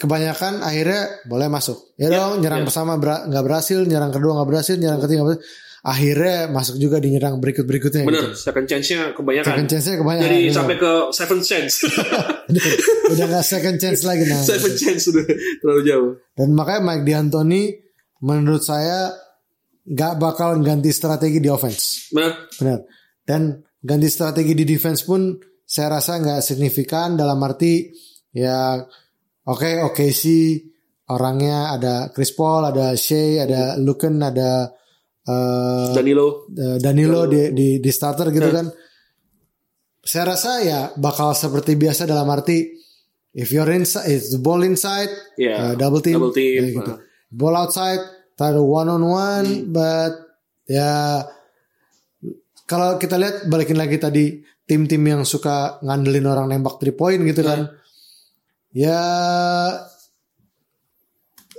kebanyakan akhirnya boleh masuk. Ya dong, nyerang pertama ber- nggak berhasil, nyerang kedua nggak berhasil, nyerang ketiga nggak berhasil. Akhirnya masuk juga di nyerang berikut berikutnya. Bener, second chance-nya kebanyakan. Second chance-nya kebanyakan, Jadi bener. sampai ke seven chance. udah gak second chance lagi nah. seven chance sudah terlalu jauh. Dan makanya Mike D'Antoni menurut saya gak bakal ganti strategi di offense. Benar. Benar. Dan ganti strategi di defense pun saya rasa nggak signifikan dalam arti ya oke oke sih orangnya ada Chris Paul, ada Shea, ada Luken, ada eh, Danilo. eh, Danilo di, di di starter gitu kan. Saya rasa ya bakal seperti biasa dalam arti if you're inside, if the ball inside, Iya, uh, double team, double team, ya gitu. uh. Ball outside, taruh one on one, Hmm. but ya kalau kita lihat balikin lagi tadi tim-tim yang suka ngandelin orang nembak three point gitu kan. Ya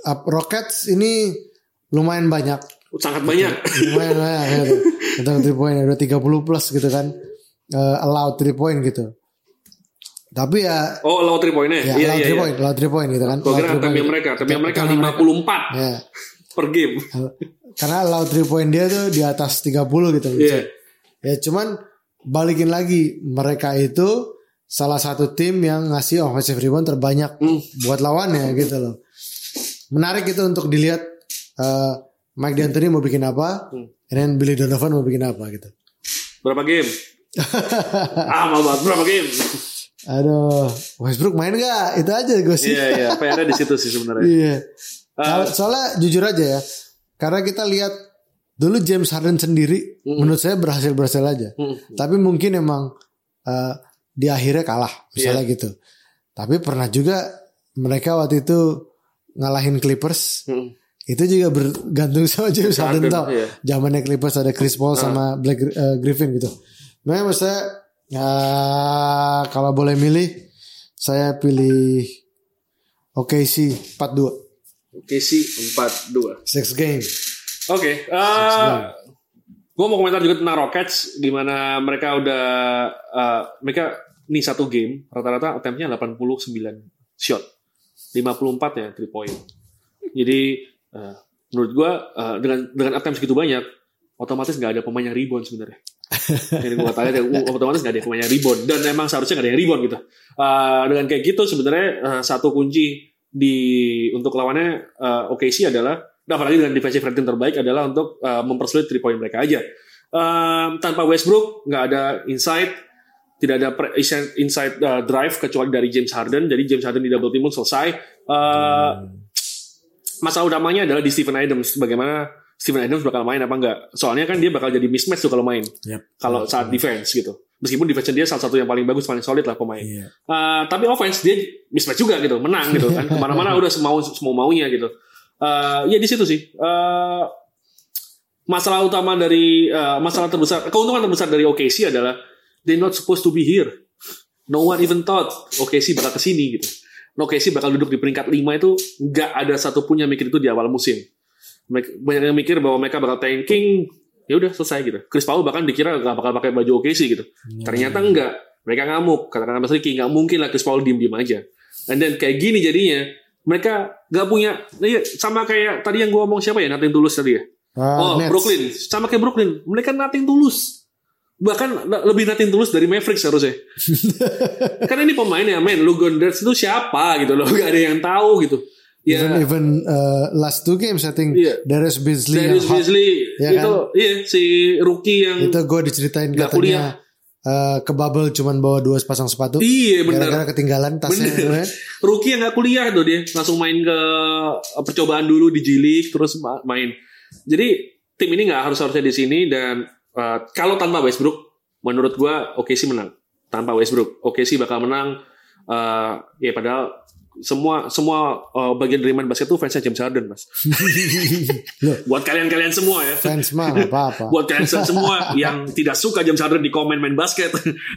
up Rockets ini lumayan banyak Sangat banyak. lumayan banyak gitu. Tentang three point ada 30 plus gitu kan. Eh, allowed three point gitu. Tapi ya Oh, low three point-nya. ya Iya, allowed iya, three iya. point, three point gitu kan. Allowed kira point. mereka, time mereka Karena 54 Ya. per game. Karena allowed three point dia tuh di atas 30 gitu. Iya. Ya cuman balikin lagi mereka itu salah satu tim yang ngasih offensive rebound terbanyak Hmm. buat lawannya gitu loh. Menarik itu untuk dilihat eh, Mike D'Antoni mau bikin apa, Hmm. and then Billy Donovan mau bikin apa gitu. Berapa game? ah, mau banget. Berapa game? Aduh, Westbrook main gak? Itu aja gue sih. Iya, iya. PR-nya di situ sih sebenarnya. Iya. Kalau- soalnya jujur aja ya, karena kita lihat dulu James Harden sendiri, menurut saya berhasil berhasil aja. Hmm. Tapi mungkin emang eh, di akhirnya kalah, misalnya gitu. Tapi pernah juga mereka waktu itu ngalahin Clippers. Hmm. Itu juga bergantung sama James Harden, Harden, tau. Zamannya Clippers ada Chris Paul sama Black eh, Griffin gitu. Makanya maksudnya ya, kalau boleh milih, saya pilih OKC 4-2. Oke sih 4-2. Six game. Oke, gue mau komentar juga tentang Rockets, di mana mereka udah eh, mereka ini satu game rata-rata attemptnya 89 shot, 54 ya three point. Jadi eh, menurut gue eh, dengan dengan attempt segitu banyak, otomatis nggak ada pemain yang rebound sebenarnya. Jadi gue tanya, uh, otomatis nggak ada pemain yang rebound dan emang seharusnya nggak ada yang rebound gitu. Eh, dengan kayak gitu sebenarnya eh, satu kunci di untuk lawannya eh, OKC adalah dan apalagi dengan defensive rating terbaik adalah untuk eh, mempersulit three point mereka aja. Eh, tanpa Westbrook nggak ada inside, tidak ada inside eh, drive kecuali dari James Harden. Jadi James Harden di double team pun selesai. Eh, Masalah utamanya adalah di Steven Adams. Bagaimana Steven Adams bakal main apa enggak? Soalnya kan dia bakal jadi mismatch tuh kalau main. Yep. Kalau saat defense gitu. Meskipun defense dia salah satu yang paling bagus, paling solid lah pemain. Iya. Uh, tapi offense dia mismatch juga gitu, menang gitu kan. Ke mana-mana udah semau semau maunya gitu. Uh, ya di situ sih. Uh, masalah utama dari uh, masalah terbesar, keuntungan terbesar dari OKC adalah they not supposed to be here. no one even thought OKC bakal ke sini gitu. OKC bakal duduk di peringkat 5 itu nggak ada satupun yang mikir itu di awal musim. Banyak yang mikir bahwa mereka bakal tanking, ya udah selesai gitu. Chris Paul bahkan dikira nggak bakal pakai baju OKC gitu. Ternyata enggak. Mereka ngamuk. Katakan Mas Ricky, nggak mungkin lah Chris Paul diem-diem aja. And then kayak gini jadinya, mereka nggak punya, iya, sama kayak tadi yang gue ngomong siapa ya, Nothing Tulus tadi ya. Ah, Oh, Nets. Brooklyn. Sama kayak Brooklyn. Mereka nothing tulus. Bahkan lebih nothing tulus dari Mavericks harusnya. Karena ini pemainnya, men. Lu Gonders itu siapa gitu loh. Gak ada yang tahu gitu. Ya, Even even uh, last two games I think Iya. Darius Beasley Darius. Beasley Ya itu, iya si rookie yang itu gue diceritain katanya uh, ke bubble cuman bawa dua pasang sepatu iya bener. gara-gara ketinggalan tasnya Bener. ya. Rookie yang gak kuliah tuh dia langsung main ke eh, percobaan dulu di League terus ma- main. Jadi tim ini nggak harus harusnya di sini dan eh, kalau tanpa Westbrook, menurut gua oke sih menang. Tanpa Westbrook, oke sih bakal menang. Eh, ya padahal semua semua eh, bagian dari main basket tuh fansnya James Harden mas. Buat kalian-kalian semua ya. fans mah apa-apa Buat kalian semua yang tidak suka James Harden di komen main basket,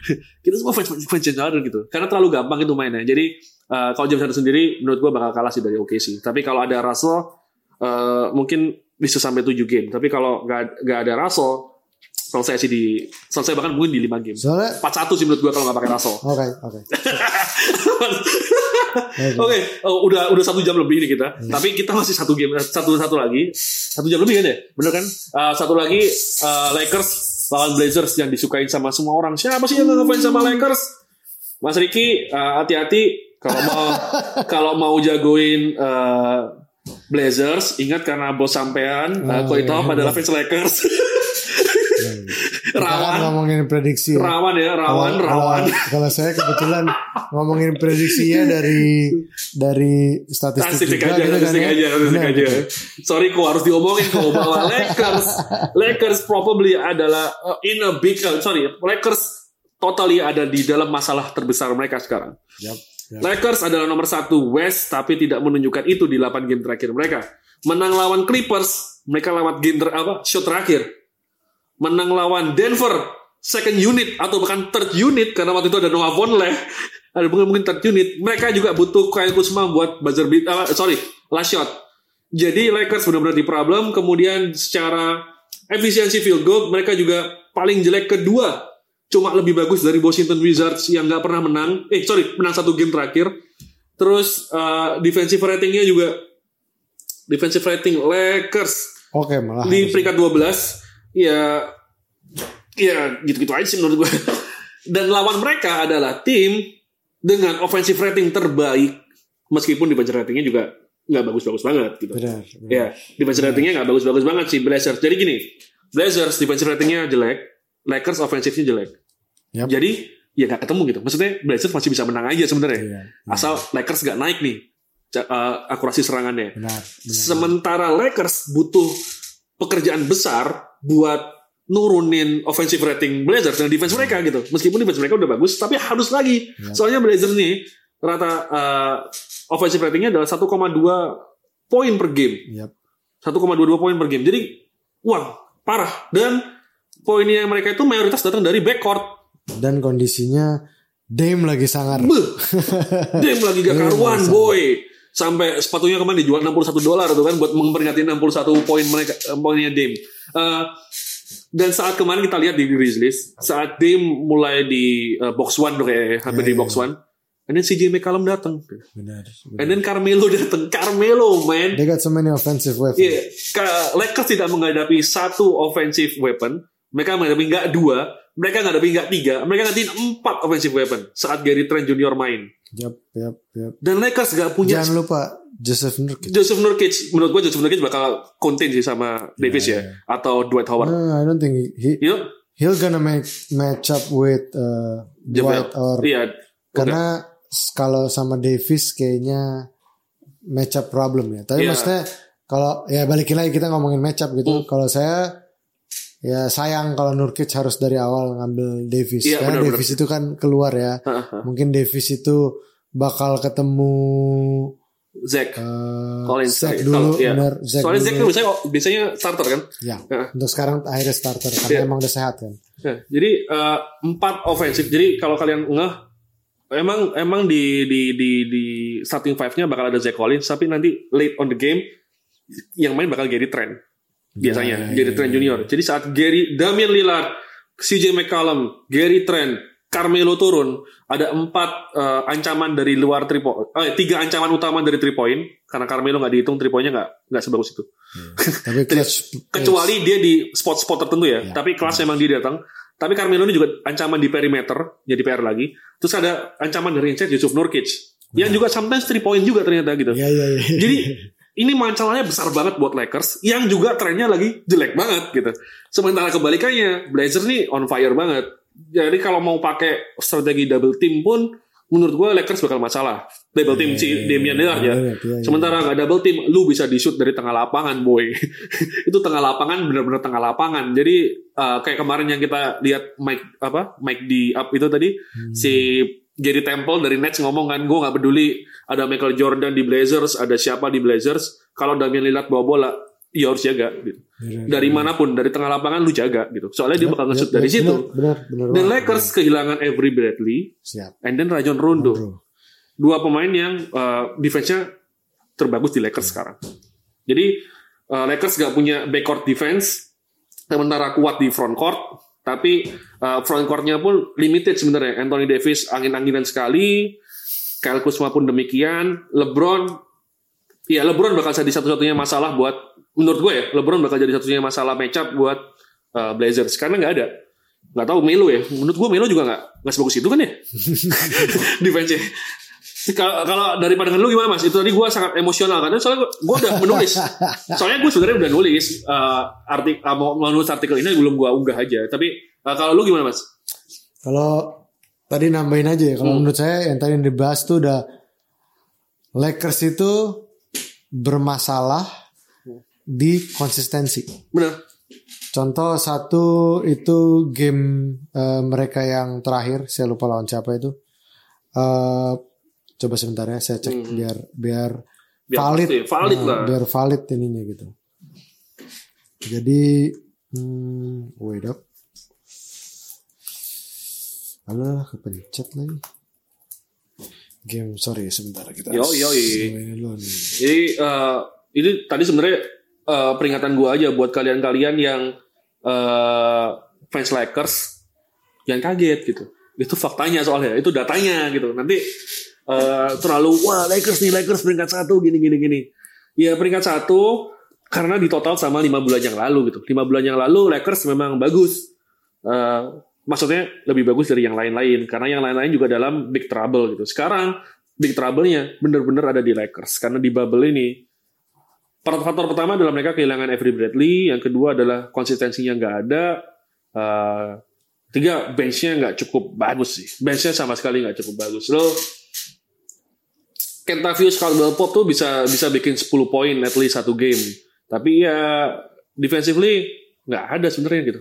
kita semua fans, fans James Harden gitu. Karena terlalu gampang itu mainnya. Jadi eh, kalau James Harden sendiri, menurut gua bakal kalah sih dari OKC. Tapi kalau ada Russell, eh, mungkin bisa sampai 7 game. Tapi kalau nggak ada Russell, selesai sih di selesai bahkan mungkin di 5 game. soalnya 4-1 sih menurut gua kalau nggak pakai Russell. oke oke Oke, oh, udah udah satu jam lebih nih kita. Tapi kita masih satu game, satu satu lagi, satu jam lebih kan ya, bener kan? Uh, satu lagi uh, Lakers lawan Blazers yang disukain sama semua orang. Siapa sih yang ngefans sama Lakers? Mas Riki, uh, hati-hati kalau mau kalau mau jagoin uh, Blazers, ingat karena bos sampean, uh, Oh, Koi Top iya. adalah fans Lakers. Kita kan rawan, ngomongin prediksi rawan ya, rawan, Kalau- rawan. kalau- Kalau saya kebetulan ngomongin prediksinya dari dari statistik, Statistik juga aja, gitu kan statistik ya. aja, statistik aja. gitu. Sorry kok harus diomongin kok bahwa Lakers, Lakers probably adalah uh, in a big, uh, sorry, Lakers totally ada di dalam masalah terbesar mereka sekarang. Yap, yap. Lakers adalah nomor satu West, tapi tidak menunjukkan itu di 8 game terakhir mereka. Menang lawan Clippers, mereka lewat game ter apa, shot terakhir. Menang lawan Denver, second unit atau bahkan third unit karena waktu itu ada Noah Vonleh, ada mungkin mungkin third unit. Mereka juga butuh Kyle Kuzma buat buzzer beat, ah, sorry, last shot. Jadi Lakers benar-benar di problem. Kemudian secara efisiensi field goal mereka juga paling jelek kedua. Cuma lebih bagus dari Washington Wizards yang nggak pernah menang. Eh sorry, menang satu game terakhir. Terus uh, defensive ratingnya juga defensive rating Lakers Oke malah. di peringkat 12 ya ya gitu-gitu aja sih menurut gue dan lawan mereka adalah tim dengan offensive rating terbaik meskipun defensive ratingnya juga nggak bagus-bagus banget gitu Benar. benar. ya defensive ratingnya nggak bagus-bagus banget sih Blazers jadi gini Blazers defensive ratingnya jelek Lakers offensifnya jelek Yap. jadi ya nggak ketemu gitu maksudnya Blazers masih bisa menang aja sebenarnya Iya, asal Lakers nggak naik nih uh, akurasi serangannya Benar. benar. Sementara Lakers butuh pekerjaan besar buat nurunin offensive rating Blazers dan defense mereka gitu. Meskipun defense mereka udah bagus, tapi harus lagi. Ya. Soalnya Blazers nih rata uh, offensive ratingnya adalah 1,2 poin per game. Yap. 1,22 poin per game. Jadi, wah, parah. Dan poinnya mereka itu mayoritas datang dari backcourt. Dan kondisinya Dame lagi sangar. Beuh. Dame lagi gak karuan, boy. Sampai sepatunya kemarin dijual 61 dolar tuh kan buat memperingati 61 poin mereka eh, poinnya Dame. Eh, dan saat kemarin kita lihat di Grizzlies, saat Dame mulai di eh, box one tuh kayak hampir Ya, di ya, box one, and then CJ McCollum datang. Benar. benar. And then Carmelo datang. Carmelo, man. They got so many offensive weapons. Iya, Ka- Lakers tidak menghadapi satu offensive weapon. Mereka menghadapi nggak dua, mereka menghadapi nggak tiga, mereka ngadepin empat offensive weapon saat Gary Trent Junior main. Yap, yap, yap. Dan Lakers nggak punya Jangan lupa Joseph Nurkic. Joseph Nurkic. Menurut gue Joseph Nurkic bakal contain sih sama Davis Iya, ya, atau Dwight Howard. No, I don't think he You know, he'll gonna make match up with uh. Dwight or Iya. karena s- kalau sama Davis kayaknya match up problem ya. Tapi Iya. maksudnya kalau ya balikin lagi kita ngomongin match up gitu. Hmm. Kalau saya ya sayang kalau Nurkic harus dari awal ngambil Davis. Iya, Karena benar-benar. Davis itu kan keluar ya. Mungkin Davis itu bakal ketemu Zach. uh, Collins. Zach sorry. dulu, iya. benar. Zach Soalnya Zach dulu. tuh biasanya, biasanya starter kan. Ya, Heeh. untuk sekarang akhirnya starter karena Iya. emang udah sehat kan. Nah, jadi eh, empat ofensif. Jadi kalau kalian ngeh emang emang di di di di starting five-nya bakal ada Zach Collins tapi nanti late on the game yang main bakal Gary Trent biasanya Ya, Gary ya, Trent ya. Junior. Jadi saat Gary Damian Lillard, CJ McCollum, Gary Trent, Carmelo turun, ada empat eh, ancaman dari luar three point, eh, tiga ancaman utama dari three point karena Carmelo nggak dihitung three point-nya nggak nggak sebagus itu. Tapi clutch Kecuali dia di spot-spot tertentu ya, Ya. tapi kelas emang dia datang. Tapi Carmelo ini juga ancaman di perimeter, jadi PR lagi. Terus ada ancaman dari inside Yusuf Nurkic. Yang juga sometimes three point juga ternyata gitu. Ya ya ya. Jadi ini masalahnya besar banget buat Lakers yang juga trennya lagi jelek banget gitu. Sementara kebalikannya Blazers nih on fire banget. Jadi kalau mau pakai strategi double team pun menurut gue Lakers bakal masalah. Double team si Damian Lillard ya. Iya, iya, iya. Sementara nggak double team, lu bisa di shoot dari tengah lapangan boy. itu tengah lapangan bener-bener tengah lapangan. Jadi uh, kayak kemarin yang kita lihat Mike apa Mike di up itu tadi Hmm. si Gary Temple dari Nets ngomong kan gue nggak peduli ada Michael Jordan di Blazers ada siapa di Blazers kalau Damian Lillard bawa bola ya harus jaga gitu. Iya, dari mana pun dari tengah lapangan lu jaga gitu soalnya dia bakal nge-shoot dari situ Benar, benar. dan. Lakers kehilangan Avery Bradley siap. and then Rajon Rondo dua pemain yang uh, defense-nya terbagus di Lakers sekarang. Jadi uh, Lakers gak punya backcourt defense, sementara kuat di front court, tapi uh, front court-nya pun limited sebenarnya. Anthony Davis angin-anginan sekali, Kyle Kuzma pun demikian, LeBron, ya LeBron bakal jadi satu-satunya masalah buat, menurut gue ya, LeBron bakal jadi satu-satunya masalah matchup buat uh, Blazers karena nggak ada. Nggak tahu Melo ya, menurut gue Melo juga nggak nggak sebagus itu kan ya defense-nya. Kalau dari pandangan lu gimana mas? Itu tadi gue sangat emosional karena soalnya gue udah menulis. Soalnya gue sebenarnya udah nulis uh, artik uh, mau mau nulis artikel ini belum gue unggah aja. Tapi uh, kalau lu gimana mas? Kalau tadi nambahin aja ya, kalau Hmm. menurut saya yang tadi yang dibahas tuh udah Lakers itu bermasalah di konsistensi. Bener. Contoh satu itu game eh, mereka yang terakhir, saya lupa lawan siapa itu. Eh, coba sebentar ya, saya cek biar biar, Hmm. Biar valid, pasti, valid Nah, lah. biar valid ininya gitu. Jadi, hmm, wait up. Alah, kepencet lagi. Game, sorry sebentar kita. Yo, yo, yo. Jadi uh, ini tadi sebenarnya uh, peringatan gue aja buat kalian-kalian yang uh, fans Lakers yang kaget gitu. Itu faktanya soalnya, itu datanya gitu. Nanti uh, terlalu wah Lakers nih Lakers peringkat satu gini gini gini. Ya peringkat satu karena di total sama lima bulan yang lalu gitu. Lima bulan yang lalu Lakers memang bagus. Uh, maksudnya lebih bagus dari yang lain-lain karena yang lain-lain juga dalam big trouble gitu. Sekarang big trouble-nya bener-bener ada di Lakers karena di bubble ini faktor pertama adalah mereka kehilangan Avery Bradley, yang kedua adalah konsistensinya nggak ada, uh, tiga benchnya nggak cukup bagus sih, benchnya sama sekali nggak cukup bagus. Lo Kentavious Caldwell Pop tuh bisa bisa bikin 10 poin at least satu game, tapi ya defensively nggak ada sebenarnya gitu.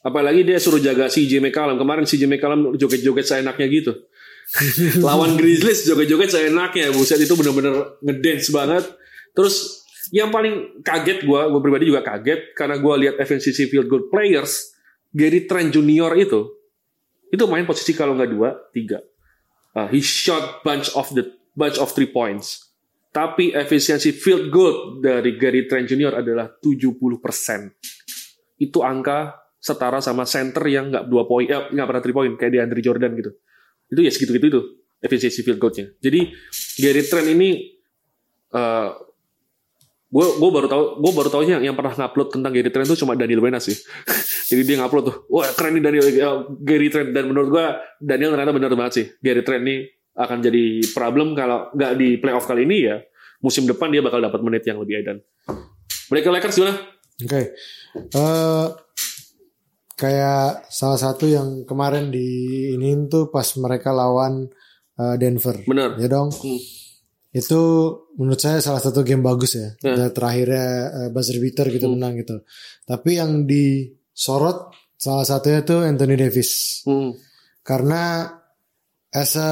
Apalagi dia suruh jaga CJ McCollum. Kemarin CJ McCollum joget-joget seenaknya gitu. Lawan Grizzlies joget-joget seenaknya. Buset itu bener-bener ngedance banget. Terus yang paling kaget gue, gue pribadi juga kaget karena gue lihat efficiency field goal players, Gary Trent Junior itu, itu main posisi kalau nggak dua, tiga. Uh, he shot bunch of the bunch of three points. Tapi efisiensi field goal dari Gary Trent Junior adalah 70%. Itu angka setara sama center yang nggak dua poin, eh, nggak pernah three point kayak di Andre Jordan gitu. Itu ya segitu-gitu itu efisiensi field goal-nya. Jadi Gary Trent ini gue gue baru tahu gue baru tahu yang yang pernah ngupload tentang Gary Trent itu cuma Daniel Wenas sih. Jadi dia ngupload tuh, wah keren nih Daniel uh, Gary Trent dan menurut gue Daniel ternyata benar banget sih. Gary Trent ini akan jadi problem kalau nggak di playoff kali ini ya musim depan dia bakal dapat menit yang lebih edan. Mereka Lakers gimana? Oke. Eh, kayak salah satu yang kemarin di ini tuh pas mereka lawan eh, Denver. Bener. Ya dong. Hmm. Itu menurut saya salah satu game bagus ya. Dan Terakhirnya eh, buzzer beater gitu Hmm. menang gitu. Tapi yang disorot salah satunya tuh Anthony Davis. Hmm. Karena as a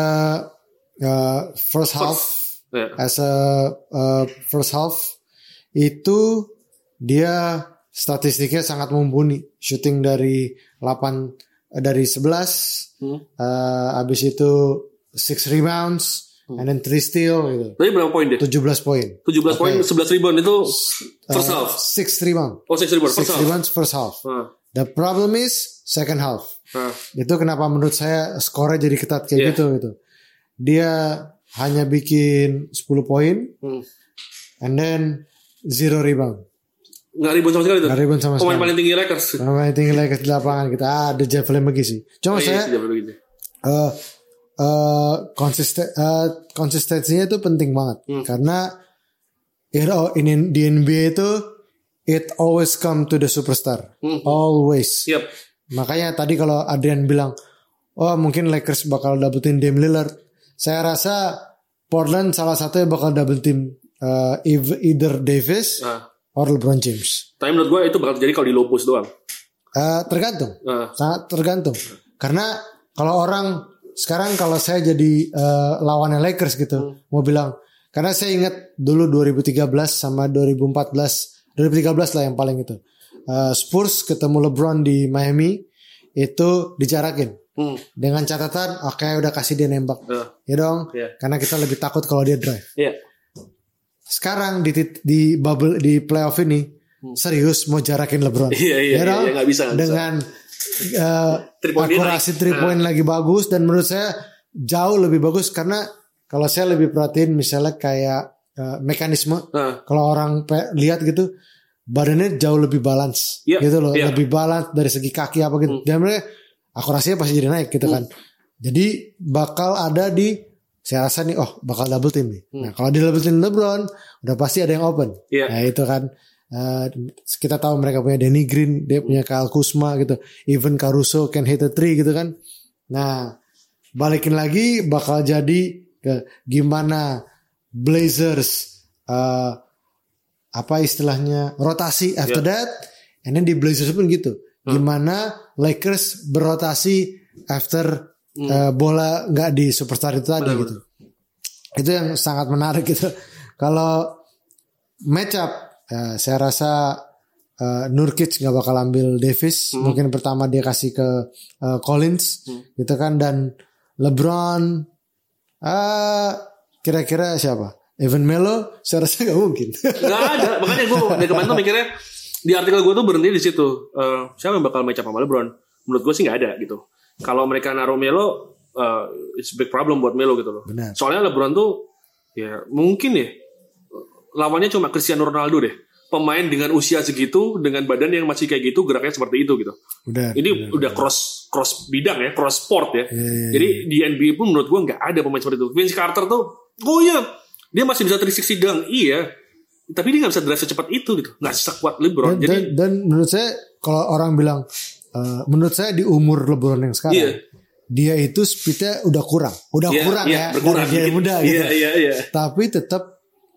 eh, first half Ya. as a uh, first half itu dia statistiknya sangat mumpuni shooting dari 8 eh, dari 11 Hmm. eh, habis itu six rebounds and then three steal gitu. Tapi berapa poin dia? 17 poin. 17 poin, 11 rebound itu first Uh, half. Six rebound. Oh, 6 rebound Six first half. rebounds first half. Ah, The problem is second half. ah. Itu kenapa menurut saya skornya jadi ketat kayak Iya. gitu gitu. Dia hanya bikin 10 poin Hmm. and then zero rebound. Nggak rebound sama sekali tuh. Nggak rebound sama Pemain sekali. paling tinggi Lakers. Namanya tinggi Lakers di lapangan kita ah, ada Javelin McGee sih. Cuma Oh, iya, saya begitu. eh eh, konsisten eh, konsistensinya itu penting banget Hmm. karena you know, in di NBA itu it always come to the superstar Hmm. always Siap. makanya tadi kalau Adrian bilang oh mungkin Lakers bakal dapetin Dame Lillard saya rasa Portland salah satu yang bakal double team ev- either Davis Ah. or LeBron James Tapi menurut gue itu bakal terjadi kalau di low post doang. Eh, tergantung Ah. sangat tergantung karena kalau orang sekarang kalau saya jadi eh, lawannya Lakers gitu mau bilang karena saya ingat dulu 2013 sama 2014 2013 lah yang paling itu Eh, Spurs ketemu LeBron di Miami itu dijarakin Hmm. dengan catatan oke udah kasih dia nembak Ah. ya dong Iya. karena kita lebih takut kalau dia drive Iya. sekarang di di bubble di playoff ini serius mau jarakin LeBron Hmm. Iya, iya, Ya iya, dong? iya, nggak bisa, nggak bisa. dengan eh, Three dia akurasi three Nah. point lagi bagus dan menurut saya jauh lebih bagus karena kalau saya lebih perhatiin misalnya kayak eh, mekanisme. Ah. kalau orang lihat gitu badannya jauh lebih balance Iya, gitu loh. Hmm. lebih balance dari segi kaki apa gitu. Dan mereka akurasinya pasti jadi naik gitu kan. Jadi bakal ada di saya rasa nih oh bakal double team nih. Nah kalau di double team LeBron udah pasti ada yang open. Hmm. Iya. nah itu kan. Eh, kita tahu mereka punya Danny Green dia punya Kyle Kuzma gitu. Even Caruso can hit a three gitu kan. Nah balikin lagi bakal jadi ke gimana Blazers eh, apa istilahnya rotasi after Iya. that and then di Blazers pun gitu. Gimana Lakers berotasi after eh, bola nggak di superstar itu tadi Benar, gitu. itu yang sangat menarik gitu. Kalau match up ya, saya rasa eh, Nurkic nggak bakal ambil Davis. Mungkin pertama dia kasih ke eh, Collins gitu kan. Dan LeBron ah kira-kira siapa Evan Melo saya rasa nggak mungkin Gak ada. Makanya gue dari kemarin tuh mikirnya di artikel gue tuh berhenti di situ. Eh, siapa yang bakal match up sama LeBron? Menurut gue sih nggak ada gitu. Kalau mereka naruh Melo, eh, it's big problem buat Melo gitu loh. Benar. Soalnya LeBron tuh ya mungkin ya lawannya cuma Cristiano Ronaldo deh. Pemain dengan usia segitu, dengan badan yang masih kayak gitu, geraknya seperti itu gitu. udah Ini udah cross cross bidang ya, cross sport ya. Iya, Jadi di NBA pun menurut gue nggak ada pemain seperti itu. Vince Carter tuh, oh iya, dia masih bisa 360 dunk, iya. Tapi dia nggak bisa drive secepat itu gitu, nggak sekuat LeBron. dan, Jadi dan, dan menurut saya kalau orang bilang eh, menurut saya di umur LeBron yang sekarang Iya. dia itu speednya udah kurang udah Iya, kurang iya, ya berkurang dari dia muda Iya, gitu iya, iya. tapi tetap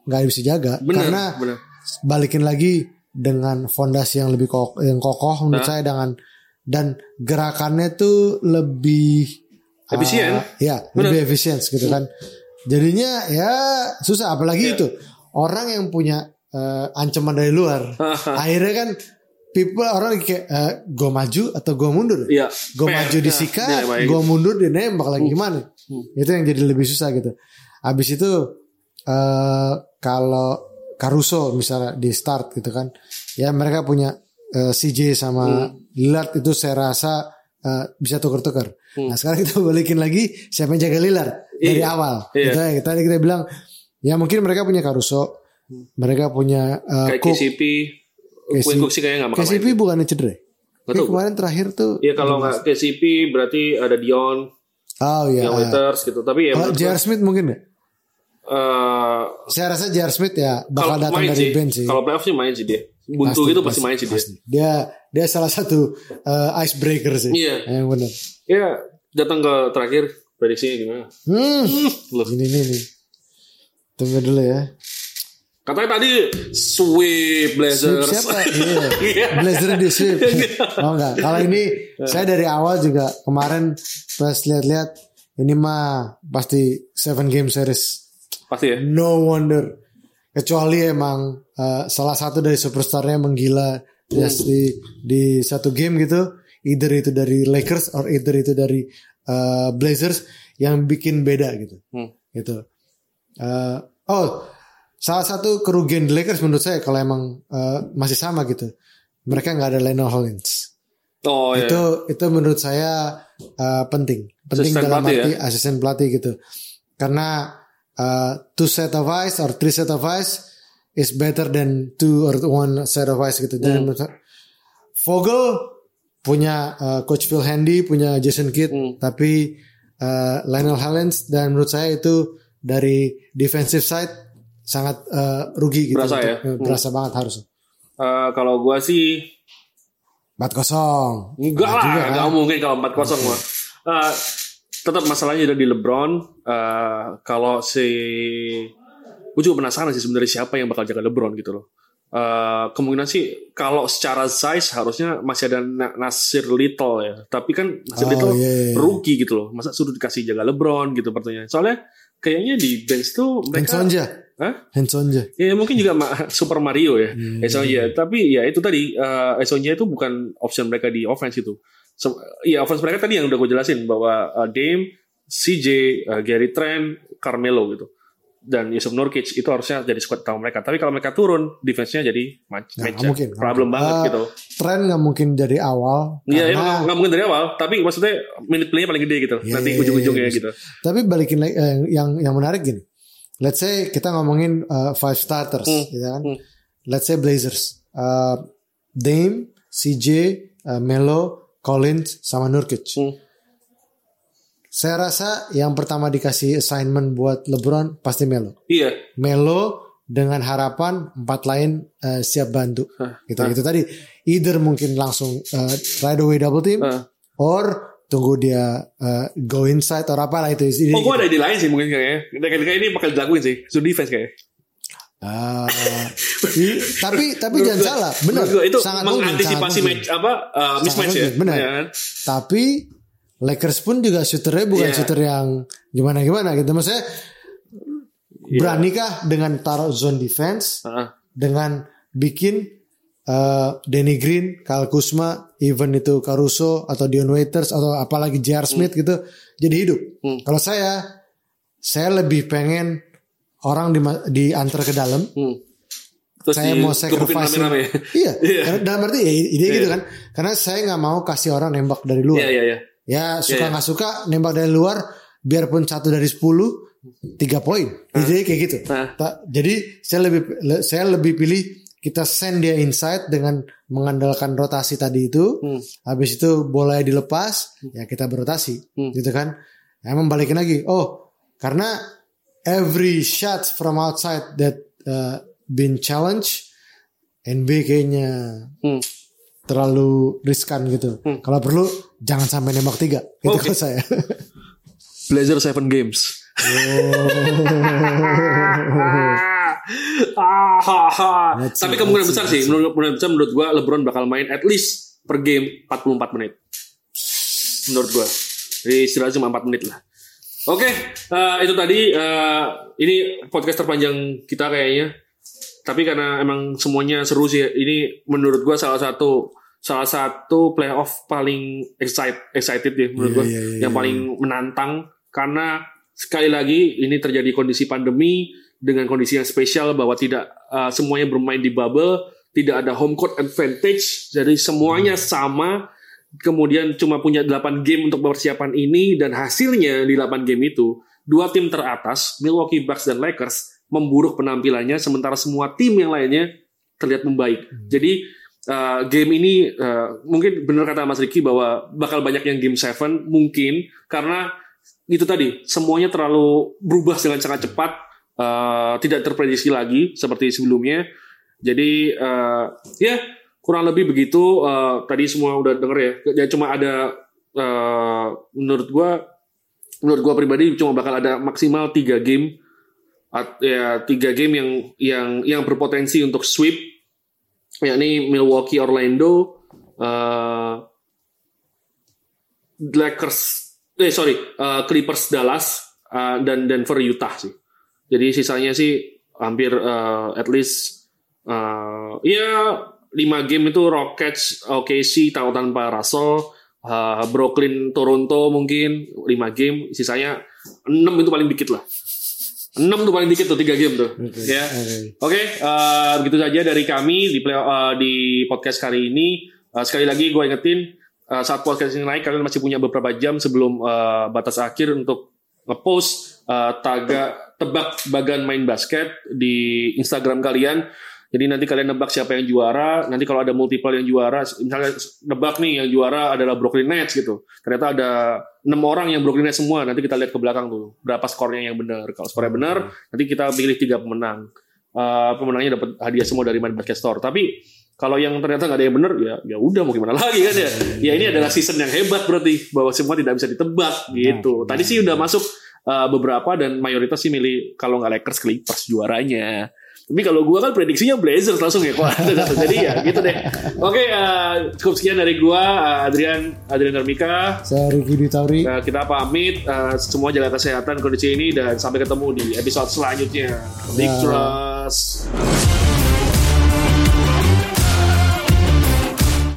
nggak bisa jaga Benar, karena benar. balikin lagi dengan fondasi yang lebih kokoh, yang kokoh menurut Nah. saya dengan dan gerakannya tuh lebih Efisien. ah, ya lebih efisien gitu kan jadinya ya susah apalagi Iya. itu. Orang yang punya eh, ancaman dari luar. Akhirnya kan people orang kayak gue maju atau gue mundur? Iya. gue maju disikat main gue mundur dia nembak lagi. Hmm. gimana? Itu yang jadi lebih susah gitu. Abis itu eh kalau Caruso misalnya di start gitu kan ya mereka punya eh, CJ sama Hmm. Lillard itu saya rasa eh, bisa tuker-tuker nah sekarang kita balikin lagi siapa yang jaga Lillard dari. Iya. awal Iya. gitu ya tadi kita bilang ya mungkin mereka punya Caruso mereka punya eh, Kayak Cook KCP, Quinn Cook sih kayaknya nggak bakal KCP bukannya cedera Kayak tahu. kemarin terakhir tuh Iya kalau nggak KCP berarti ada Dion, oh iya Dion Waiters gitu. Tapi ya J.R. gua, Smith mungkin nggak? eh, Saya rasa J.R. Smith ya bakal datang dari sih, bench sih. kalau playoff sih main sih dia. Buntu gitu pasti, main sih dia. Dia dia salah satu uh, icebreaker sih. Iya. Yang benar. Ya datang ke terakhir prediksinya gimana? Hmm. Loh. Ini nih nih. Tunggu dulu ya. Katanya tadi sweep Sweep Blazers. siapa? Iya. Iya. Blazer di sweep. oh enggak. Kalau ini saya dari awal juga kemarin pas lihat-lihat ini mah pasti seven game series. Pasti ya. No wonder. Kecuali emang uh, salah satu dari superstarnya menggila just di di satu game gitu. Either itu dari Lakers or either itu dari uh, Blazers yang bikin beda gitu. Hmm. Gitu. Uh, oh, salah satu kerugian the Lakers menurut saya kalau emang uh, masih sama gitu. Mereka nggak ada Lionel Hollins. Oh iya. Itu itu menurut saya uh, penting. Penting Asisten dalam arti ya? asisten pelatih gitu. Karena uh, two set of eyes or three set of eyes is better than two or one set of eyes gitu. Hmm. Dan saya- Vogel punya uh, coach Phil Handy, punya Jason Kidd, Hmm. tapi uh, Lionel Hollins dan menurut saya itu dari defensive side sangat uh, rugi gitu. Berasa ya? uh, Berasa banget harus. Eh, kalau gua sih 4-0. Enggak Nah, lah, juga kan. enggak mungkin kalau 4-0 mah. Eh, tetap masalahnya ada di LeBron. Eh, kalau si gue juga penasaran sih sebenarnya siapa yang bakal jaga LeBron gitu loh. Eh, kemungkinan sih kalau secara size harusnya masih ada Na- Nasir Little ya. Tapi kan Nasir Oh, Little iya, iya. rookie gitu loh. Masa suruh dikasih jaga LeBron gitu pertanyaan. Soalnya kayaknya di bench tuh mereka. Hah? Hensonja. Ya mungkin juga Super Mario ya, Hmm. Tapi ya itu tadi uh, itu bukan option mereka di offense itu. So, ya offense mereka tadi yang udah gue jelasin bahwa uh, Dame, CJ, uh, Gary Trent, Carmelo gitu. Dan Yusuf Nurkic itu harusnya jadi squad utama mereka. Tapi kalau mereka turun, defense-nya jadi match, Nah, match mungkin. problem mungkin. banget Ah, gitu. Tren nggak mungkin dari awal. Iya, karena- emang nggak mungkin dari awal. Tapi maksudnya minute play-nya paling gede gitu. Iya, Nanti iya, iya, ujung-ujungnya iya. gitu. Tapi balikin lagi eh, yang yang menarik gini. Let's say kita ngomongin uh, five starters, Hmm, gitu kan? hmm. Let's say Blazers, uh, Dame, CJ, uh, Melo, Collins, sama Nurkic. Hmm. Saya rasa yang pertama dikasih assignment buat LeBron pasti Melo. Iya. Melo dengan harapan empat lain uh, siap bantu. Hah, Gitu itu tadi. Either mungkin langsung uh, right away double team, Ah. or tunggu dia uh, go inside or apa lah itu. Ini- Oh, gue ada ide lain sih mungkin kayaknya. Kayak ini bakal dilakuin sih. Suruh defense kayaknya. I- tapi tapi jangan salah, benar. itu sangat mungkin, mengantisipasi mungkin. match apa uh, mismatch ya. benar. Ya kan? Tapi Lakers pun juga shooternya bukan Iya. shooter yang gimana gimana gitu. Maksudnya Iya. beranikah dengan taruh zone defense Heeh. dengan bikin uh, Danny Green, Kyle Kuzma, even itu Caruso atau Dion Waiters atau apalagi J.R. Smith gitu jadi hidup. Hmm. Kalau saya saya lebih pengen orang di diantar ke dalam Hmm. Terus saya di- mau sacrifice rame-rame. iya Iya. karena dalam arti ya ide Iya. gitu kan karena saya nggak mau kasih orang nembak dari luar Iya iya iya. Ya suka Iya, nggak suka nembak dari luar biarpun satu dari 10 tiga poin. Jadi kayak gitu. Nah. Ta- jadi saya lebih le- saya lebih pilih kita send dia inside dengan mengandalkan rotasi tadi itu. Hmm. habis itu bola dilepas ya kita berotasi Hmm. gitu kan. Emang balikin lagi. Oh karena every shot from outside that uh, been challenged NB kayaknya Hmm. Terlalu riskan gitu. Hmm. Kalau perlu jangan sampai nembak tiga. Gitu Oke. kalau saya. Blazer Seven Games. Ah. Let's see, Tapi kemungkinan besar sih, menurut kemungkinan besar menurut gua LeBron bakal main at least per game 44 menit. Menurut gua. Jadi istilahnya cuma 4 menit lah. Oke, eh, itu tadi eh, ini podcast terpanjang kita kayaknya. Tapi karena emang semuanya seru sih, ini menurut gua salah satu salah satu playoff paling excited excited ya menurut Iya, gua, iya, iya, yang iya. paling menantang karena sekali lagi ini terjadi kondisi pandemi dengan kondisi yang spesial bahwa tidak uh, semuanya bermain di bubble, tidak ada home court advantage, jadi semuanya sama. Kemudian cuma punya 8 game untuk persiapan ini dan hasilnya di 8 game itu dua tim teratas Milwaukee Bucks dan Lakers memburuk penampilannya sementara semua tim yang lainnya terlihat membaik. Jadi uh, game ini uh, mungkin benar kata Mas Riki bahwa bakal banyak yang game 7 mungkin. Karena itu tadi semuanya terlalu berubah dengan sangat cepat uh, tidak terprediksi lagi seperti sebelumnya. Jadi uh, ya kurang lebih begitu. Uh, tadi semua udah denger ya. Ya cuma ada uh, menurut gua menurut gua pribadi cuma bakal ada maksimal tiga game. At- ya tiga game yang yang yang berpotensi untuk sweep yakni Milwaukee Orlando uh, Lakers eh sorry uh, Clippers Dallas uh, dan Denver Utah sih. Jadi sisanya sih hampir uh, at least uh, ya lima game itu Rockets OKC tahu tanpa Russell uh, Brooklyn Toronto mungkin 5 game sisanya 6 itu paling dikit lah 6 tuh paling dikit tuh 3 game tuh Oke, ya oke. Oke, eh, begitu saja dari kami di play, eh, di podcast kali ini. Eh, sekali lagi gue ingetin eh, saat podcast ini naik kalian masih punya beberapa jam sebelum eh, batas akhir untuk ngepost eh, taga tebak bagan main basket di Instagram kalian. Jadi nanti kalian nebak siapa yang juara. Nanti kalau ada multiple yang juara, misalnya nebak nih yang juara adalah Brooklyn Nets gitu. Ternyata ada enam orang yang Brooklyn Nets semua. Nanti kita lihat ke belakang tuh berapa skornya yang benar. Kalau skornya benar, nanti kita pilih tiga pemenang. Eh, pemenangnya dapat hadiah semua dari main basket store. Tapi kalau yang ternyata nggak ada yang benar, ya ya udah mau gimana lagi kan ya. Ya ini adalah season yang hebat berarti bahwa semua tidak bisa ditebak gitu. Tadi sih udah masuk eh, beberapa dan mayoritas sih milih kalau nggak Lakers Clippers juaranya. Tapi kalau gua kan prediksinya Blazers langsung ya. Jadi ya gitu deh. Oke, eh, cukup sekian dari gua eh, Adrian Adrian Darmika. Saya Ricky Dwi Tauri. Nah, kita pamit eh, semua jaga kesehatan kondisi ini dan sampai ketemu di episode selanjutnya. Big Ya. Trust.